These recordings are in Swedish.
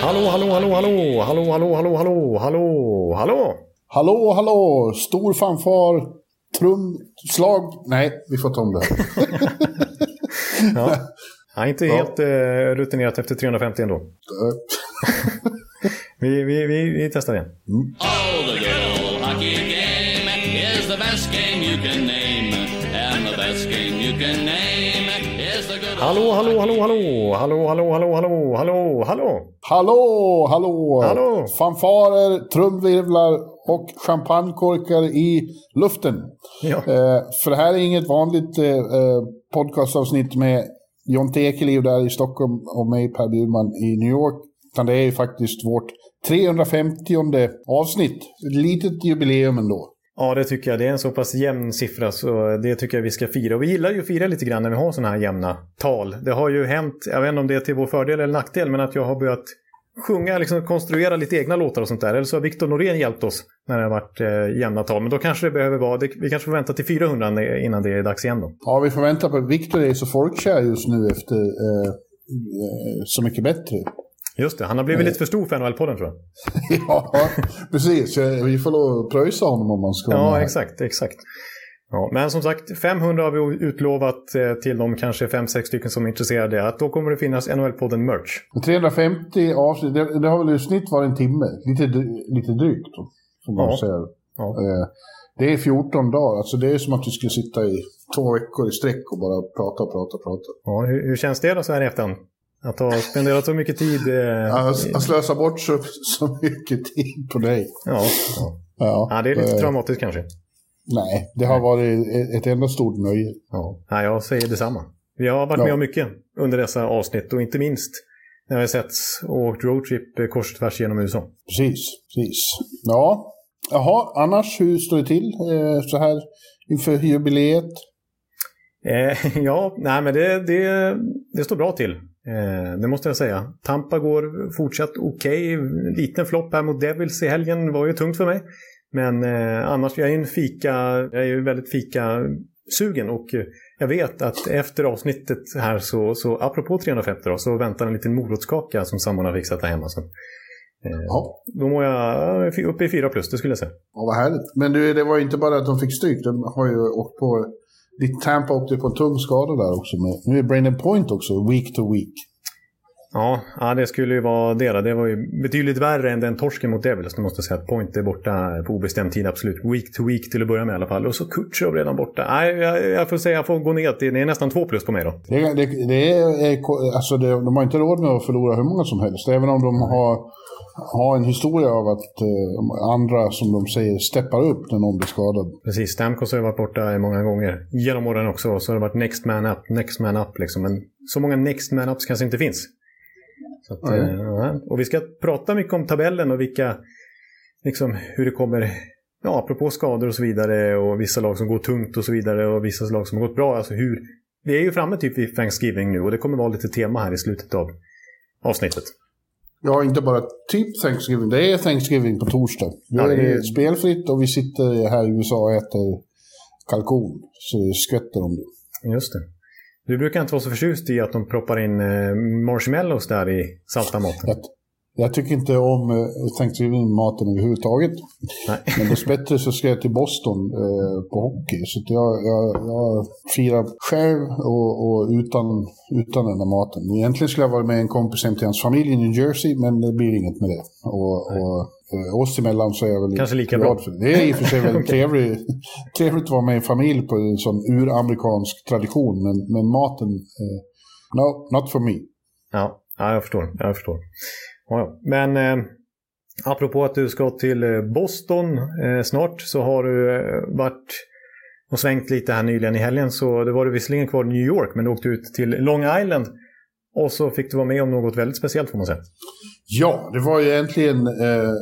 Hallå, hallå, hallå, hallå, hallå, hallå, hallå, hallå, hallå, hallå. Hallå, hallå! Stor fanfar, trumslag. Nej, vi får ta om det. Ja. Ja, inte helt eh, rutinerat efter 350 ändå. vi, vi, vi, vi testar igen. Oh, Hallå, hallå, hallå, hallå, hallå, hallå, hallå, hallå, hallå, hallå. hallå, hallå! Hallå. Fanfarer, trumvirvlar och champagnekorkar i luften. Ja. Eh, för det här är inget vanligt eh, eh, podcastavsnitt med Jonte Ekeliv där i Stockholm och mig Per Bjurman i New York. Utan det är ju faktiskt vårt 350 avsnitt. Ett litet jubileum ändå. Ja, det tycker jag. Det är en så pass jämn siffra så det tycker jag vi ska fira. Och vi gillar ju att fira lite grann när vi har sådana här jämna tal. Det har ju hänt, jag vet inte om det är till vår fördel eller nackdel, men att jag har börjat sjunga, liksom konstruera lite egna låtar och sånt där. Eller så har Viktor Norén hjälpt oss när det har varit eh, jämna tal. Men då kanske det behöver vara, det, vi kanske får vänta till 400 innan det är dags igen då. Ja, vi får vänta på Viktor är så folkkär just nu efter eh, eh Så mycket bättre. Just det, han har blivit lite för stor för NHL-podden tror jag. ja, precis. Eh, Vi får lov att pröjsa honom om man ska Ja, exakt, exakt. Ja, men som sagt, 500 har vi utlovat eh, till de kanske 5-6 stycken som är intresserade. Att då kommer det finnas NHL-podden merch. Men 350 avsnitt, det, det har väl i snitt varit en timme. Lite, lite drygt, då, som man Ja. säger. Ja. Eh, Det är 14 dagar, alltså det är som att du skulle sitta i två veckor i sträck och bara prata prata prata. Ja, hur, hur känns det då så här i efterhand? Att ha spenderat så mycket tid? Eh, Att slösa bort så, så mycket tid på dig. ja, ja. Ja, det är lite eh, traumatiskt kanske. Nej, det har varit ett, enda stort nöje. Ja. ja, jag säger detsamma. Vi har varit Ja. med om mycket under dessa avsnitt och inte minst när vi har setts och åkt roadtrip eh, kors och tvärs genom USA. Precis, precis. Ja, jaha, annars hur står det till eh, så här inför jubileet? Eh, ja, nej men det, det, det står bra till. Eh, det måste jag säga. Tampa går fortsatt okej. Liten flopp här mot Devils i helgen var ju tungt för mig. Men eh, annars, jag är en fika, jag är ju väldigt fika-sugen och jag vet att efter avsnittet här så, så apropå 350 då, så väntar en liten morotskaka som sambon har fixat där hemma. Så, eh, Ja, Då mår jag eh, uppe i 4 plus, det skulle jag säga. ja vad härligt. Men du, det var ju inte bara att de fick stryk, de har ju åkt på... Ditt Tampa åkte på en tung skada där också. Med, nu är Brandon Point också, week to week. Ja, det skulle ju vara det. Det var ju betydligt värre än den torsken mot Devils. Det måste jag säga att Point är borta på obestämd tid, absolut. Week to week till att börja med i alla fall. Och så Kutjerov redan borta. Nej, jag, jag får säga jag får gå ner till, det är nästan två plus på mig då. Det, det, det är, alltså det, de har inte råd med att förlora hur många som helst. Även om de har, har en historia av att eh, andra, som de säger, steppar upp när någon blir skadad. Precis, Stamkos har ju varit borta många gånger genom åren också. Så har det varit next man up, next man up liksom. Men så många next man ups kanske inte finns. Att, Nej. eh. Och vi ska prata mycket om tabellen och vilka, liksom hur det kommer, ja apropå skador och så vidare och vissa lag som går tungt och så vidare och vissa lag som har gått bra. Alltså hur, vi är ju framme typ vid Thanksgiving nu och det kommer vara lite tema här i slutet av avsnittet. Ja, inte bara typ Thanksgiving. Det är Thanksgiving på torsdag. Nu är det spelfritt och vi sitter här i USA och äter kalkon. Så det skvätter om det. Just det. Du brukar inte vara så förtjust i att de proppar in eh, marshmallows där i salta maten. Jag, tycker inte om uh, Thanksgiving-maten överhuvudtaget. Nej. Men dessbättre så ska jag till Boston eh, på hockey. Så jag, jag, jag firar själv och, och utan, utan den där maten. Egentligen skulle jag vara med en kompis hem till hans familj i New Jersey, men det blir inget med det. Och, och eh, oss emellan så är jag väl Kanske lika glad bra. för det. Det är i och för sig väldigt trevligt, trevligt att vara med i familj på en sån uramerikansk tradition. Men, men maten, eh, no, not for me. Ja, ja jag förstår. Jag förstår. Ja. Men eh, apropå att du ska till eh, Boston eh, snart så har du eh, varit och svängt lite här nyligen i helgen. Så det var du visserligen kvar i New York men du åkte ut till Long Island Och så fick du vara med om något väldigt speciellt får man säga. Ja, det var ju äntligen eh,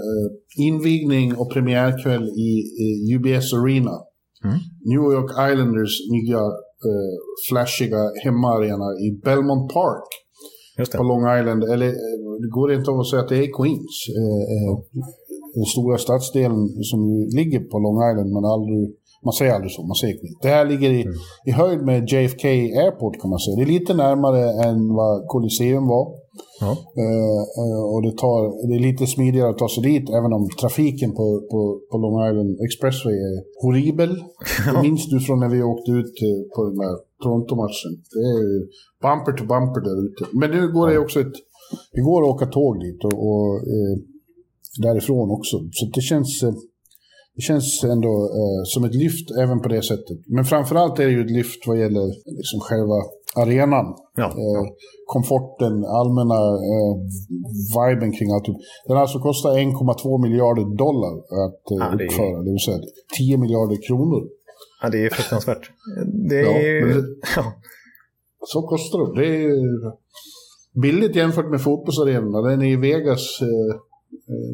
invigning och premiärkväll i eh, UBS Arena. Mm. New York Islanders nya eh, flashiga hemmaarena i Belmont Park. På Long Island. Eller eh, det går inte att säga att det är Queens. Eh, eh, den stora stadsdelen som ligger på Long Island men aldrig man säger aldrig så, man säger Queens. Det här ligger i, mm. i höjd med JFK Airport kan man säga. Det är lite närmare än vad Colosseum var. Uh, uh, och det, tar, det är lite smidigare att ta sig dit, även om trafiken på, på, på Long Island Expressway är horribel. Det minns du från när vi åkte ut uh, på den där Toronto-matchen. Det är bumper to bumper där ute. Men nu går det också ett... Det går att åka tåg dit och, och därifrån också. Så det känns det känns ändå eh, som ett lyft även på det sättet. Men framförallt är det ju ett lyft vad gäller liksom själva arenan. Ja. Eh, komforten, allmänna eh, viben kring allt. Den alltså kostar 1,2 miljarder dollar att eh, ja, det uppföra, det vill säga 10 miljarder kronor. Ja, det är fruktansvärt. Det är... Ja, det. Så kostar det. Det är billigt jämfört med fotbollsarenorna. Den är i Vegas Eh,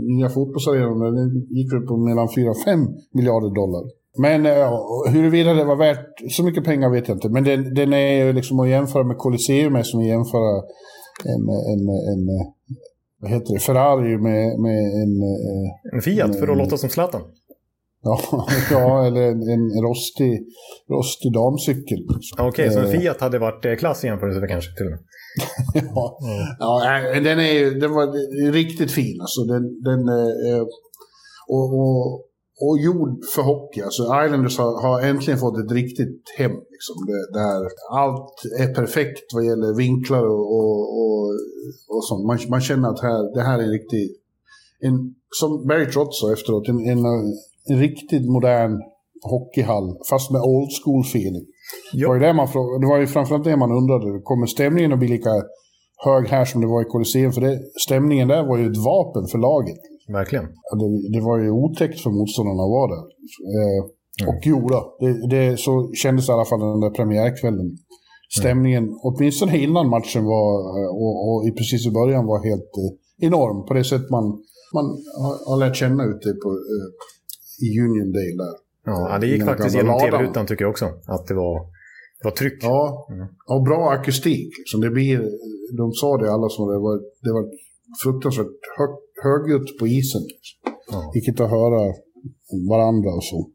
nya fotbollsarenan, den gick väl på mellan 4 och 5 miljarder dollar. Men uh, huruvida det var värt så mycket pengar vet jag inte. Men den, den är liksom att jämföra med Colosseum är som att jämföra en, en, en, vad heter det, Ferrari med, med en... En Fiat, en, för att låta som Zlatan. Ja, ja, eller en, en rostig, rostig damcykel. Okej, okay, så en eh. Fiat hade varit klass i jämförelse kanske till och med? ja, mm. ja, den är den var riktigt fin alltså. Den, den, eh, och, och, och gjord för hockey. Alltså Islanders har, har äntligen fått ett riktigt hem. Liksom, där allt är perfekt vad gäller vinklar och, och, och, och sånt. Man, man känner att här, det här är en riktig... En, som Barry Trotz sa efteråt, en, en riktigt modern hockeyhall, fast med old school feeling. Det var, ju det, man, det var ju framförallt det man undrade. Kommer stämningen att bli lika hög här som det var i Colosseum? För det, stämningen där var ju ett vapen för laget. Verkligen. Det, det var ju otäckt för motståndarna att vara där. Eh, mm. Och jo då, det, det, så kändes i alla fall den där premiärkvällen. Stämningen, mm. åtminstone innan matchen var, eh, och, och i precis i början, var helt eh, enorm. På det sätt man, man har, har lärt känna ute på, eh, i Union Dale där. Ja, det gick faktiskt genom tv-rutan tycker jag också. Att det var, det var tryck. Ja, mm. och bra akustik. Liksom det blir, de sa det alla som det var, det var fruktansvärt hög, högljutt på isen. Ja. Gick inte att höra varandra och så.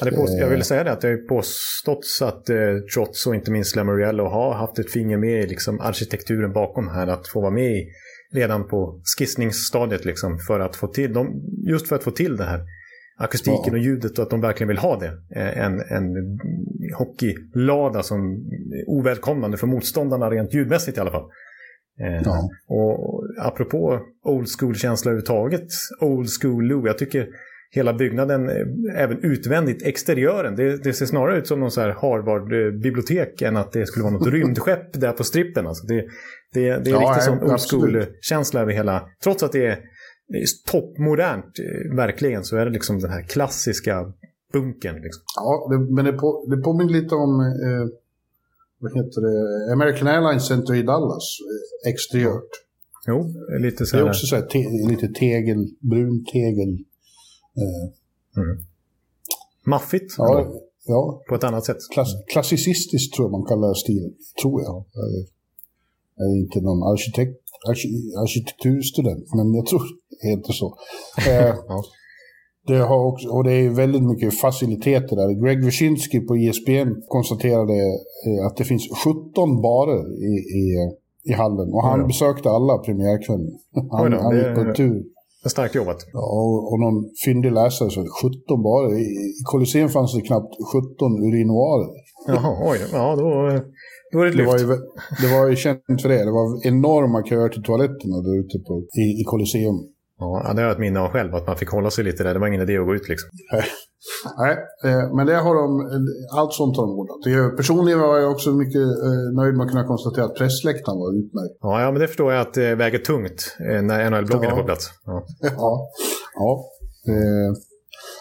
Ja, det påst- jag vill säga det att det har påståtts att eh, Trots och inte minst Lamoriello har haft ett finger med i liksom, arkitekturen bakom här. Att få vara med i, redan på skissningsstadiet liksom, för att få till, de, just för att få till det här akustiken ja. och ljudet och att de verkligen vill ha det. Eh, en, en hockeylada som är ovälkomnande för motståndarna rent ljudmässigt i alla fall. Eh, ja. Och apropå old school-känsla överhuvudtaget, old school Lou, jag tycker hela byggnaden, eh, även utvändigt, exteriören, det, det ser snarare ut som någon Harvard-bibliotek än att det skulle vara något rymdskepp där på strippen. Alltså det, det, det är ja, riktigt sån old school-känsla över hela, trots att det är toppmodernt, eh, verkligen, så är det liksom den här klassiska bunkern. Liksom. Ja, det, men det, på, det påminner lite om eh, vad heter det? American Airlines Center i Dallas, eh, exteriört. Jo, lite så här. Det är också så här, te, lite tegel, brun tegel. Eh. Mm. Maffigt? Ja, ja. På ett annat sätt? Klass, klassicistiskt tror jag man kallar stilen, tror jag. Jag är inte någon arkitekt, arkitekturstudent, men jag tror det heter så. Eh, ja. Det har också, och det är väldigt mycket faciliteter där. Greg Wyszynski på ISBN konstaterade eh, att det finns 17 barer i, i, i hallen. Och han ja. besökte alla premiärkvällen. Han, han gick på en tur. Starkt jobbat. Ja, och, och någon fyndig läsare sa 17 barer. I, I Colosseum fanns det knappt 17 urinoarer. Jaha, oj. Ja, då, då är det ett lyft. Var, ju, det var ju känt för det. Det var enorma köer till toaletterna där ute på, i, i Colosseum. Ja, det har jag ett minne av själv, att man fick hålla sig lite där. Det var ingen idé att gå ut liksom. Nej, eh, men det har de, allt sånt har de ordnat. Personligen var jag också mycket eh, nöjd med att kunna konstatera att pressläktaren var utmärkt. Ja, ja men det förstår jag att det väger tungt när NHL-bloggen ja. är på plats. Ja, ja. ja.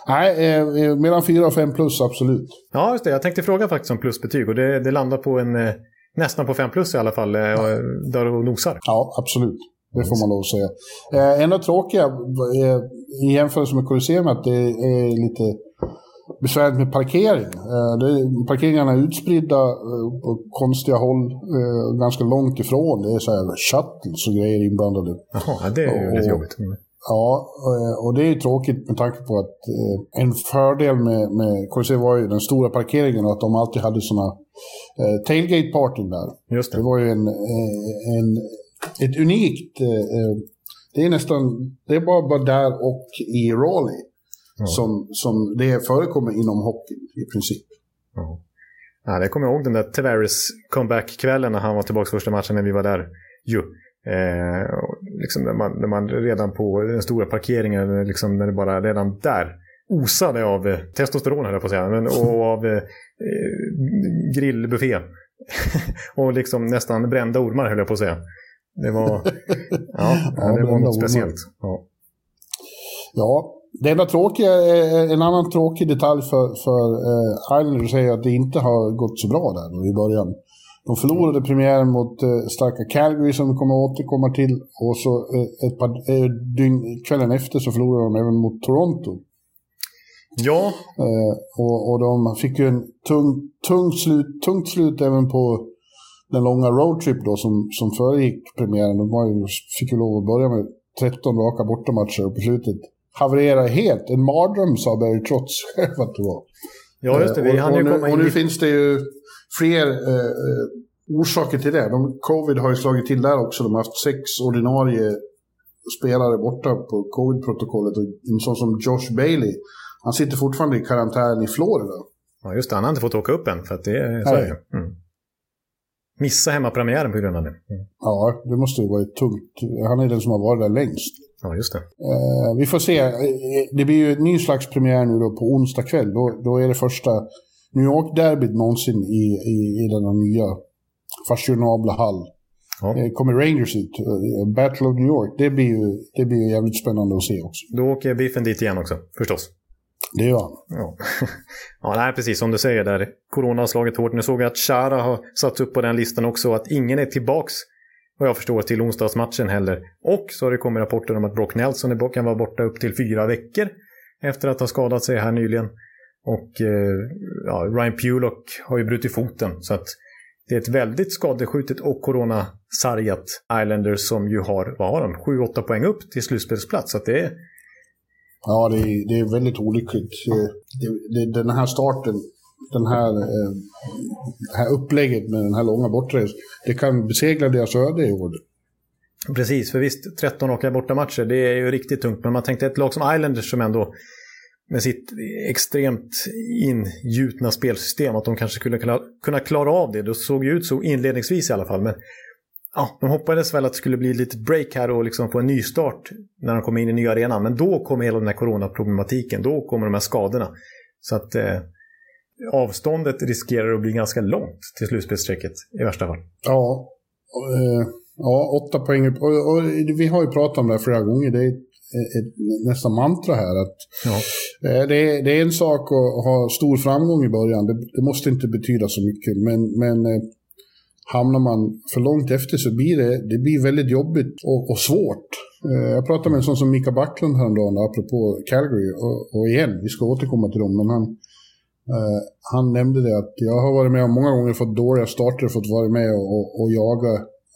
Eh, nej, mellan 4 och 5 plus absolut. Ja, just det. Jag tänkte fråga faktiskt om plusbetyg och det, det landar på en nästan på 5 plus i alla fall, ja. där och nosar. Ja, absolut. Det får man lov att säga. Eh, enda tråkiga eh, i jämförelse med Colosseum att det är lite besvärligt med parkering. Eh, det, parkeringarna är utspridda eh, på konstiga håll, eh, ganska långt ifrån. Det är så här shuttles och grejer inblandade. Jaha, det är ju lite jobbigt. Ja, eh, och det är ju tråkigt med tanke på att eh, en fördel med, med Colosseum var ju den stora parkeringen och att de alltid hade sådana eh, tailgate-partyn där. Just det. det var ju en, en ett unikt... Eh, eh, det är nästan... Det är bara, bara där och i Raleigh ja. som, som det förekommer inom hockeyn i princip. Ja. Ja, det kommer jag ihåg den där Tavares comeback-kvällen när han var tillbaka första matchen när vi var där. Jo. Eh, liksom när, man, när man redan på den stora parkeringen, liksom när det bara redan där osade av eh, testosteron höll jag på att säga, men, och av eh, grillbuffé. och liksom nästan brända ormar höll jag på att säga. Det var, ja, ja, det var något speciellt. Ja. ja, det enda tråkiga, en annan tråkig detalj för, för eh, Islanders är att det inte har gått så bra där i början. De förlorade premiären mot eh, starka Calgary som vi kommer att återkomma till. Och så eh, ett par eh, dygn, kvällen efter så förlorade de även mot Toronto. Ja. Eh, och, och de fick ju en tung, tung slut, tungt slut även på den långa roadtrip då som, som föregick premiären, de var ju, fick ju lov att börja med 13 raka bortamatcher och på slutet haverera helt. En mardröm sa Barry Trotz själv att det var. Ja, just det. Vi och, och, nu, och nu finns det ju fler eh, eh, orsaker till det. De, covid har ju slagit till där också. De har haft sex ordinarie spelare borta på covid-protokollet. Och en sån som Josh Bailey, han sitter fortfarande i karantän i Florida. Ja, just det. Han har inte fått åka upp än, för att det är Sverige. Mm missa hemmapremiären på grund av det. Mm. Ja, det måste ju varit tungt. Han är den som har varit där längst. Ja, just det. Eh, vi får se. Eh, det blir ju en ny slags premiär nu då på onsdag kväll. Då, då är det första New York-derbyt någonsin i, i, i denna nya fashionabla hall. Ja. Eh, kommer Rangers ut. Eh, Battle of New York. Det blir ju det blir ju jävligt spännande att se också. Då åker Biffen dit igen också, förstås. Det gör han. Ja. ja, nej, precis som du säger där. Corona har slagit hårt. Nu såg jag att Chara har satt upp på den listan också. Att ingen är tillbaks, vad jag förstår, till onsdagsmatchen heller. Och så har det kommit rapporter om att Brock Nelson kan vara borta upp till fyra veckor. Efter att ha skadat sig här nyligen. Och eh, ja, Ryan Pulock har ju brutit foten. Så att det är ett väldigt skadeskjutet och coronasargat Islanders som ju har, vad har de, 7-8 poäng upp till slutspelsplats. Så det är Ja, det är, det är väldigt olyckligt. Det, det, den här starten, den här, eh, det här upplägget med den här långa bortaresan, det kan besegla deras öde i år. Precis, för visst, 13 raka bortamatcher, det är ju riktigt tungt. Men man tänkte ett lag som Islanders som ändå med sitt extremt ingjutna spelsystem, att de kanske skulle kunna klara av det. Det såg ju ut så inledningsvis i alla fall. Men ja, de hoppades väl att det skulle bli ett litet break här och liksom få en ny start när de kommer in i nya arenan. Men då kommer hela den här coronaproblematiken, då kommer de här skadorna. Så att eh, avståndet riskerar att bli ganska långt till slutspelsstrecket i värsta fall. Ja, eh, ja åtta poäng. Och, och, vi har ju pratat om det här flera gånger. Det är ett, nästan mantra här. Att, ja. eh, det, är, det, är, en sak att ha stor framgång i början. Det, det måste inte betyda så mycket. Men, men eh, hamnar man för långt efter så blir det, det blir väldigt jobbigt och, och svårt. Eh, jag pratade med en sån som Mika Backlund häromdagen, apropå Calgary, och, och igen, vi ska återkomma till dem, men han, han nämnde det att jag har varit med om många gånger fått dåliga starter, fått vara med och, och, och jaga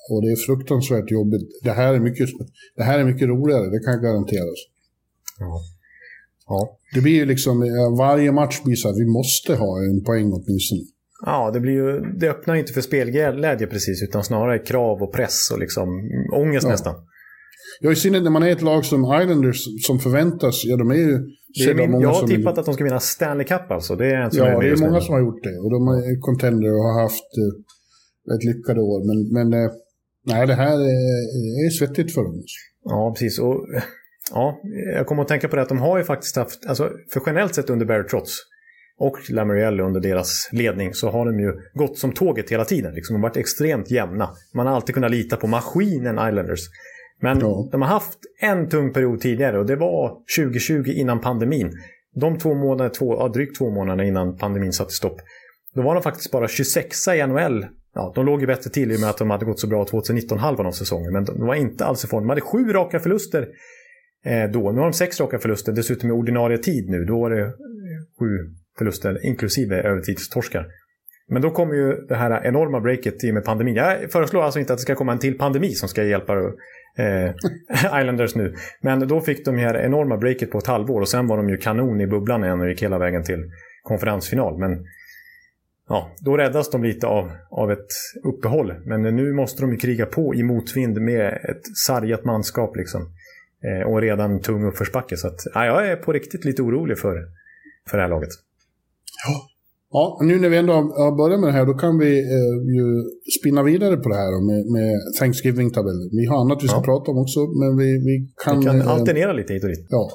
och det är fruktansvärt jobbigt. Det här är mycket, det här är mycket roligare, det kan garanteras. Ja. Ja. Det blir ju liksom, varje match blir så att vi måste ha en poäng åtminstone. Ja, det, blir ju, det öppnar inte för spelglädje precis, utan snarare krav och press och liksom ångest ja. nästan. Ja, i synnerhet när man är ett lag som Islanders som förväntas, ja de är ju... Det är min, jag har tippat är, att de ska vinna Stanley Cup alltså. Det är en ja, är det är många som har gjort det. Och de är contender och har haft eh, ett lyckade år. Men, men eh, nej, det här är, är svettigt för dem. Ja, precis. Och, ja, jag kommer att tänka på det att de har ju faktiskt haft, alltså, för generellt sett under Barry Trotz, och Lamoriello under deras ledning så har de ju gått som tåget hela tiden. Liksom, de har varit extremt jämna. Man har alltid kunnat lita på maskinen Islanders. Men ja. de har haft en tung period tidigare och det var 2020 innan pandemin. De två månader, två, ja, drygt två månader innan pandemin satte stopp. Då var de faktiskt bara 26 i NHL ja, de låg ju bättre till i och med att de hade gått så bra 2019 halvan av säsongen. Men de var inte alls i form. De hade sju raka förluster eh, då. Nu har de sex raka förluster, dessutom i ordinarie tid nu. Då var det eh, sju förluster, inklusive övertidstorskar. Men då kommer ju det här enorma breaket i och med pandemin. Jag föreslår alltså inte att det ska komma en till pandemi som ska hjälpa eh, Islanders nu. Men då fick de här enorma breaket på ett halvår och sen var de ju kanon i bubblan igen och gick hela vägen till konferensfinal. Men ja, då räddas de lite av, av ett uppehåll. Men nu måste de ju kriga på i motvind med ett sargat manskap liksom. Eh, och redan tung uppförsbacke. Så att, ja, jag är på riktigt lite orolig för, för det här laget. Ja. Ja, nu när vi ändå har börjat med det här, då kan vi eh, ju spinna vidare på det här med, med Thanksgiving-tabellen. Vi har annat vi ska ja. prata om också, men vi, vi kan... Vi kan eh, alternera lite hit och dit. Ja.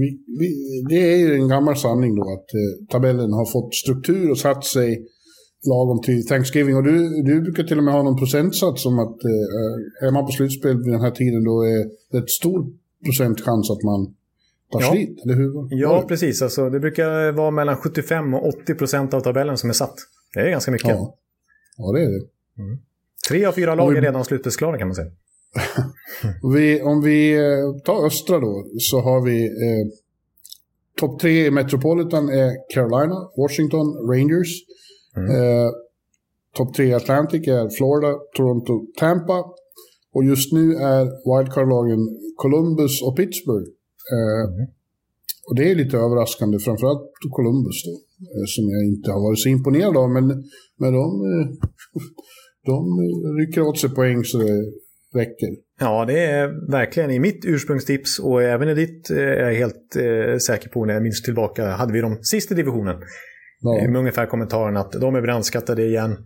Vi, vi, det är ju en gammal sanning då att eh, tabellen har fått struktur och satt sig lagom till Thanksgiving. Och du, du brukar till och med ha någon procentsats om att eh, är man på slutspel vid den här tiden då är det ett stor procentchans att man tar ja. slit, eller hur? Ja, precis. Alltså, det brukar vara mellan 75 och 80 procent av tabellen som är satt. Det är ganska mycket. Ja, ja det är det. Mm. Tre av fyra lag vi... är redan slutspelsklara kan man säga. Vi, om vi eh, tar östra då, så har vi eh, topp tre i Metropolitan är Carolina, Washington, Rangers. Mm. Eh, topp tre i Atlantic är Florida, Toronto, Tampa. Och just nu är wildcard-lagen Columbus och Pittsburgh. Mm. Och det är lite överraskande, framförallt Columbus då, eh, som jag inte har varit så imponerad av. Men, men de, eh, de rycker åt sig poäng så det räcker. Ja, det är verkligen i mitt ursprungstips och även i ditt är jag helt eh, säker på när jag minns tillbaka hade vi dem sist i divisionen. Ja. Med ungefär kommentaren att de är brandskattade igen.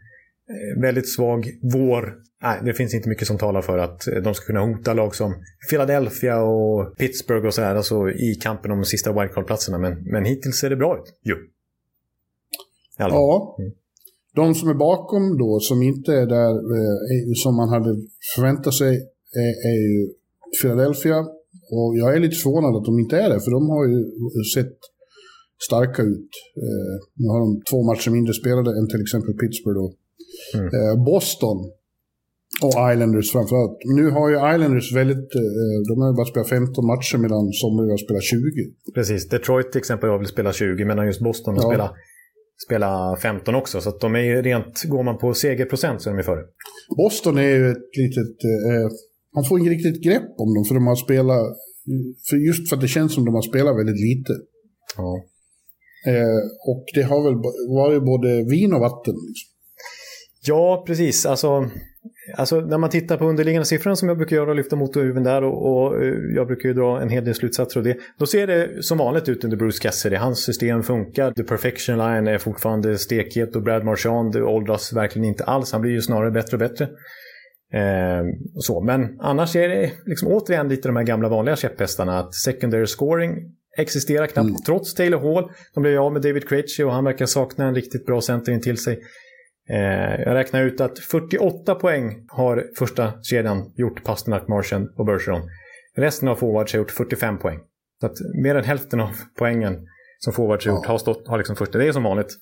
Väldigt svag vår nej, det finns inte mycket som talar för att de ska kunna hota lag som Philadelphia och Pittsburgh och så här, alltså i kampen om de sista wildcard-platserna. Men, men hittills ser det bra ut. Jo. Ja. Mm. De som är bakom då, som inte är där eh, som man hade förväntat sig, är, är ju Philadelphia. Och jag är lite förvånad att de inte är det, för de har ju sett starka ut. Eh, nu har de två matcher mindre spelade än till exempel Pittsburgh. Då. Mm. Eh, Boston och Islanders framförallt. Nu har ju Islanders väldigt, eh, de har ju bara spelat 15 matcher medan somliga har spelat 20. Precis, Detroit till exempel har väl spelat 20 medan just Boston har ja. spelat, spelat 15 också. Så att de är ju rent, går man på segerprocent så är de ju före. Boston är ju ett litet, eh, man får inget riktigt grepp om dem för de har spelat, för just för att det känns som de har spelat väldigt lite. Ja. Eh, och det har väl varit både vin och vatten. Liksom. Ja, precis. Alltså, Alltså när man tittar på underliggande siffrorna som jag brukar göra och lyfta motorhuven där och, och, eh, jag brukar ju dra en hel del slutsatser av det. Då ser det som vanligt ut under Bruce Cassidy. Hans system funkar. The Perfection Line är fortfarande stekhet och Brad Marchand åldras verkligen inte alls. Han blir ju snarare bättre och bättre. Eh, så. Men annars är det liksom återigen lite de här gamla vanliga käpphästarna. Att secondary scoring existerar knappt. Mm. Trots Taylor Hall. De blev av med David Krejci och han verkar sakna en riktigt bra center in till sig. Eh, jag räknar ut att 48 poäng har första kedjan gjort Pasternak, Martian och Bergeron. Resten av forwards har gjort 45 poäng. Så att mer än hälften av poängen som forwards har gjort har, stått, har liksom första. Det är som vanligt.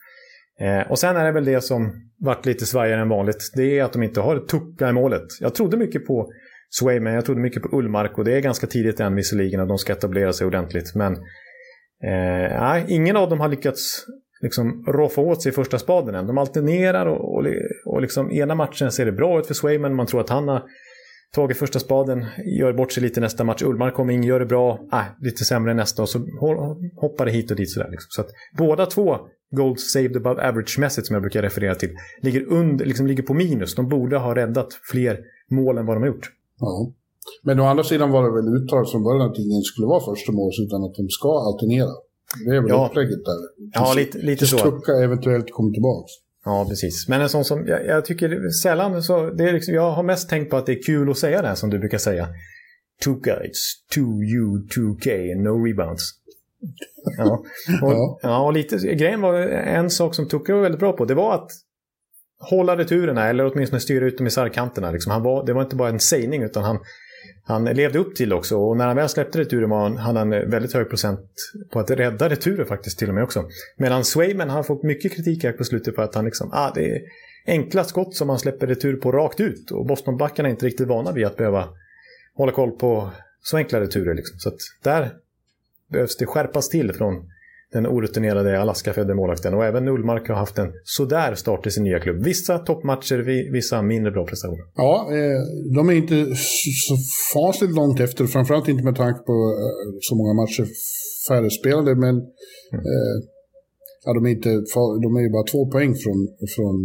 Eh, och sen är det väl det som varit lite svajigare än vanligt. Det är att de inte har Tucka i målet. Jag trodde mycket på Swayman, jag trodde mycket på Ullmark och det är ganska tidigt än visserligen att de ska etablera sig ordentligt. Men eh, nej, ingen av dem har lyckats liksom roffa åt sig första spaden än. De alternerar och, och, och liksom ena matchen ser det bra ut för Swayman. Man tror att han har tagit första spaden, gör bort sig lite nästa match. Ullmark kommer in, gör det bra, äh, lite sämre nästa och så hoppar det hit och dit sådär. Liksom. Så att båda två goals saved above average-mässigt som jag brukar referera till, ligger, under, liksom ligger på minus. De borde ha räddat fler mål än vad de har gjort. Ja. Men å andra sidan var det väl uttalat från början att ingen skulle vara första mål utan att de ska alternera. Det är väl ja. upplägget där. Ja, lite, lite så. Tucka eventuellt kommer tillbaka. Ja, precis. Men en sån som, jag, jag tycker sällan så, det är liksom, jag har mest tänkt på att det är kul att säga det här som du brukar säga. Tuka, it's 2U, 2K, no rebounds. Ja, och, ja. ja, och lite, grejen var en sak som Tuka var väldigt bra på, det var att hålla returerna eller åtminstone styra ut dem i sargkanterna. Liksom. Han var, det var inte bara en sägning utan han, han levde upp till också. Och när han väl släppte returen var han, hade han väldigt hög procent på att rädda returer faktiskt till och med också. Medan Swayman har fått mycket kritik här på slutet för att han liksom, ah, det, är enkla skott som han släpper retur på rakt ut. Och Bostonbackarna är inte riktigt vana vid att behöva hålla koll på så enkla returer. Liksom. Så att där behövs det skärpas till från den orutinerade Alaska-födde målvakten. Och även Ullmark har haft en sådär start i sin nya klubb. Vissa toppmatcher, vissa mindre bra prestationer. Ja, eh, de är inte så fasligt långt efter. Framförallt inte med tanke på eh, så många matcher färre spelade. Men mm. eh, ja, de, är inte, de är ju bara två poäng från, från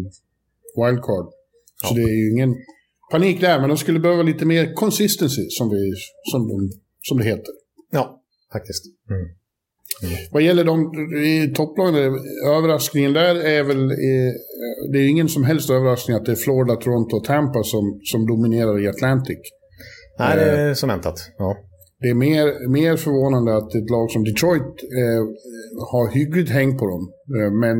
wildcard. Så ja. det är ju ingen panik där. Men de skulle behöva lite mer consistency, som, vi, som, de, som det heter. Ja, faktiskt. Mm. Mm. Vad gäller de i topplagen, överraskningen där är väl... Eh, det är ingen som helst överraskning att det är Florida, Toronto och Tampa som, som dominerar i Atlantic. Nej, det är som väntat. Ja. Det är mer, mer förvånande att ett lag som Detroit eh, har hyggligt häng på dem. Eh, men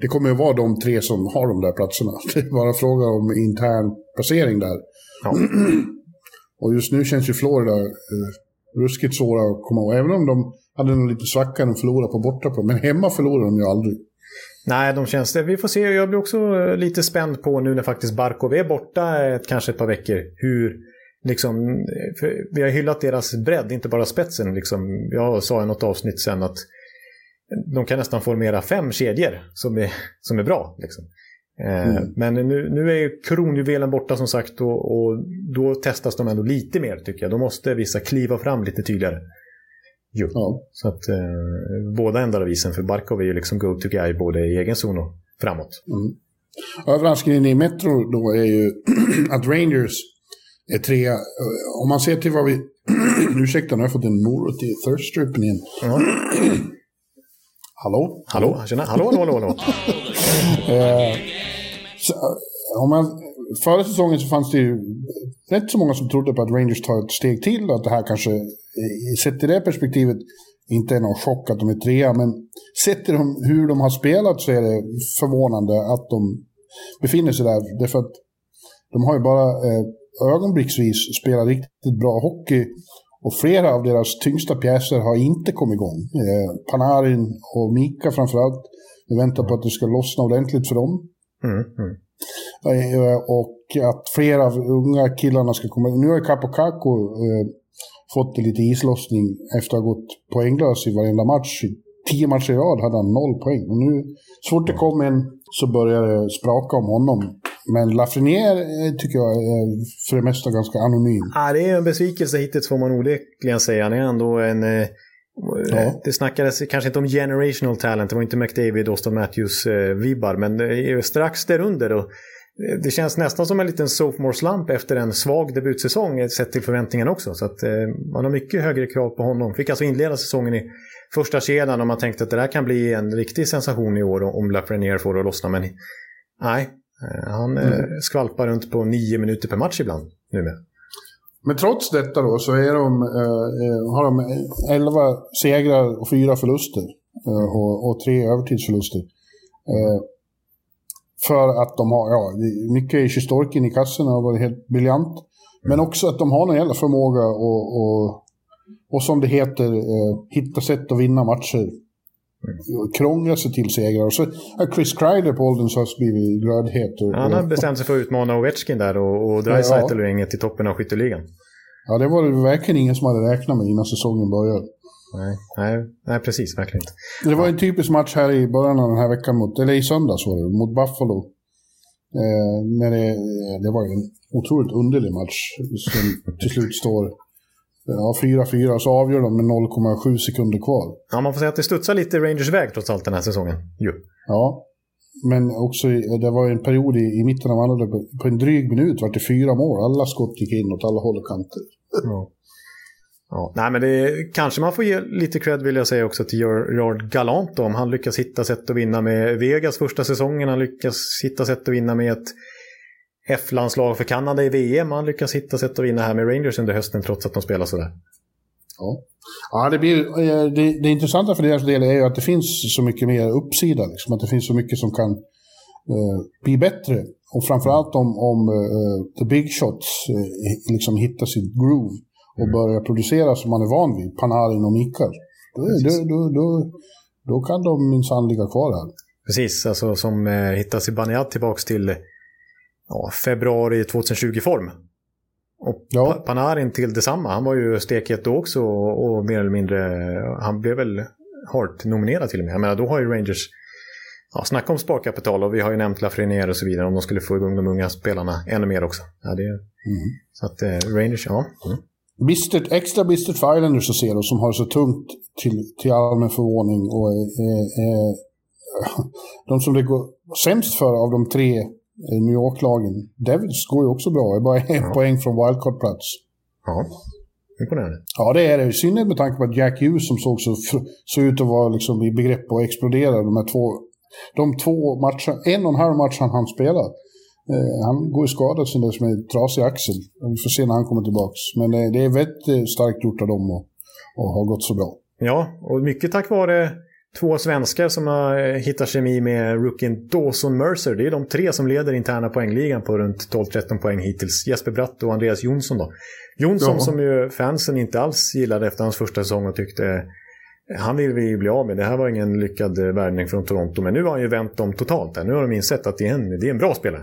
det kommer att vara de tre som har de där platserna. Det är bara fråga om intern placering där. Ja. och just nu känns ju Florida eh, ruskigt svåra att komma ihåg. Även om de hade nog lite svacka de förlorade på bortaplan. Men hemma förlorar de ju aldrig. Nej, de känns det. Vi får se. Jag blir också eh, lite spänd på nu när faktiskt Barkov är borta ett, kanske ett par veckor. Hur, liksom, vi har hyllat deras bredd, inte bara spetsen. Liksom. Jag sa i något avsnitt sen att de kan nästan formera fem kedjor som är, som är bra. Liksom. Eh, mm. Men nu, nu är kronjuvelen borta som sagt och, och, då testas de ändå lite mer tycker jag. Då måste vissa kliva fram lite tydligare. Jo. Ja. Så att eh, båda ändar av isen, för Barkov är ju liksom go-to guy både i egen zon och framåt. Mm. Överraskningen i Metro då är ju att Rangers är trea. Om man ser till vad vi... Ursäkta, nu har jag fått en morot i thirst-strippen igen. Ja. hallå? Hallå. Hallå, hallå, hallå. hallå. eh, så, om man, förra säsongen så fanns det ju rätt så många som trodde på att Rangers tar ett steg till och att det här kanske eh, sett i det perspektivet inte är någon chock att de är trea, men sett till hur de har spelat så är det förvånande att de befinner sig där. Därför att de har ju bara eh, ögonblicksvis spelat riktigt bra hockey och flera av deras tyngsta pjäser har inte kommit igång. Eh, Panarin och Mika framförallt. Vi väntar på att det ska lossna ordentligt för dem. Mm, mm. Eh, och att flera av unga killarna ska komma. Nu har Capocaco eh, fått lite islossning efter att ha gått poänglös i varenda match. Tio matcher i rad hade han noll poäng. Och nu, så fort det kom en så började det spraka om honom. Men Lafreniere eh, tycker jag är för det mesta ganska anonym. Ja, det är en besvikelse hittills får man onekligen säga. Han är ändå en... Eh, ja. Det snackades kanske inte om generational talent, det var inte McDavid, Austin Matthews-vibbar, men strax därunder. Och det känns nästan som en liten sophomore slump efter en svag debutsäsong sett till förväntningarna också. Så att, eh, man har mycket högre krav på honom. Fick alltså inleda säsongen i första kedjan och man tänkte att det där kan bli en riktig sensation i år om Lafreniere får det att lossna. Men nej, eh, han eh, mm. skvalpar runt på nio minuter per match ibland numera. Men trots detta då så är de, eh, har de elva segrar och fyra förluster. Eh, och, och, tre övertidsförluster. För att de har, ja, mycket är Sjistorkin i kassorna har varit helt briljant. Men också att de har någon jävla förmåga och, och, och som det heter, eh, hitta sätt att vinna matcher. Mm. Krångla sig till segrar. Och så har Chris Kreider på ålderns höst blivit glödhet. Och, Han har bestämt sig för att utmana Ovechkin där och, och Dreisaitl ja. inget till toppen av skytteligan. Ja, det var det verkligen ingen som hade räknat med innan säsongen började. Nej, nej, nej, precis. Verkligen inte. Det var en typisk match här i början av den här veckan, mot, eller i söndags var det, mot Buffalo. Eh, när det, det var en otroligt underlig match som till slut står ja, 4-4, så avgör de med 0,7 sekunder kvar. Ja, man får säga att det studsar lite Rangers väg trots allt den här säsongen. Jo. Ja, men också det var en period i, i mitten av andra, på en dryg minut var det fyra mål. Alla skott gick in åt alla håll och kanter. Ja. Ja, nej, men det kanske man får ge lite cred vill jag säga också till Gerard Galant om han lyckas hitta sätt att vinna med Vegas första säsongen. Han lyckas hitta sätt att vinna med ett F-landslag för Kanada i VM. Han lyckas hitta sätt att vinna här med Rangers under hösten trots att de spelar sådär. Ja, ja det, blir, eh, det, det intressanta för deras del är ju att det finns så mycket mer uppsida. Liksom, att det finns så mycket som kan uh, bli bättre. Och framförallt om, om uh, the big shots uh, liksom hittar sitt groove och mm. börjar producera som man är van vid, Panarin och Mikael, då, då, då, då, kan de minsann ligga kvar här. Precis, alltså som eh, hittar Zibanejad tillbaka till ja, februari 2020-form. Och Ja. Panarin till detsamma. Han var ju stekhet då också och, och mer eller mindre, han blev väl Hart-nominerad till och med. Jag menar, då har ju Rangers, ja, snacka om sparkapital och vi har ju nämnt Lafreniere och så vidare om de skulle få igång de unga spelarna ännu mer också. Ja, det, Så att eh, Rangers, ja. Mm. Bistert, extra bistert för Islanders att se då, som har så tungt till, till allmän förvåning. Och, eh, eh, de som det går sämst för av de tre eh, New York-lagen, Devils går ju också bra. Det är bara en Ja. poäng från wildcard-plats. ja. Imponerande. Ja, det är det. I synnerhet med tanke på att Jack Hughes som såg så, såg ut att vara liksom i begrepp att explodera de här två, de två matcherna, en och en halv match han hann spela. Eh, han går skadad sen dess med trasig axel. Vi får se när han kommer tillbaks. Men eh, det är väldigt eh, starkt gjort av dem att att ha gått så bra. Ja, och mycket tack vare två svenskar som har hittat kemi med rookien Dawson Mercer. Det är de tre som leder interna poängligan på runt 12-13 poäng hittills. Jesper Bratt och Andreas Jonsson då. Jonsson Ja. som ju fansen inte alls gillade efter hans första säsong och tyckte han vill vi bli av med. Det här var ingen lyckad värvning från Toronto. Men nu har han ju vänt dem totalt. Här. Nu har de insett att det är en, det är en bra spelare.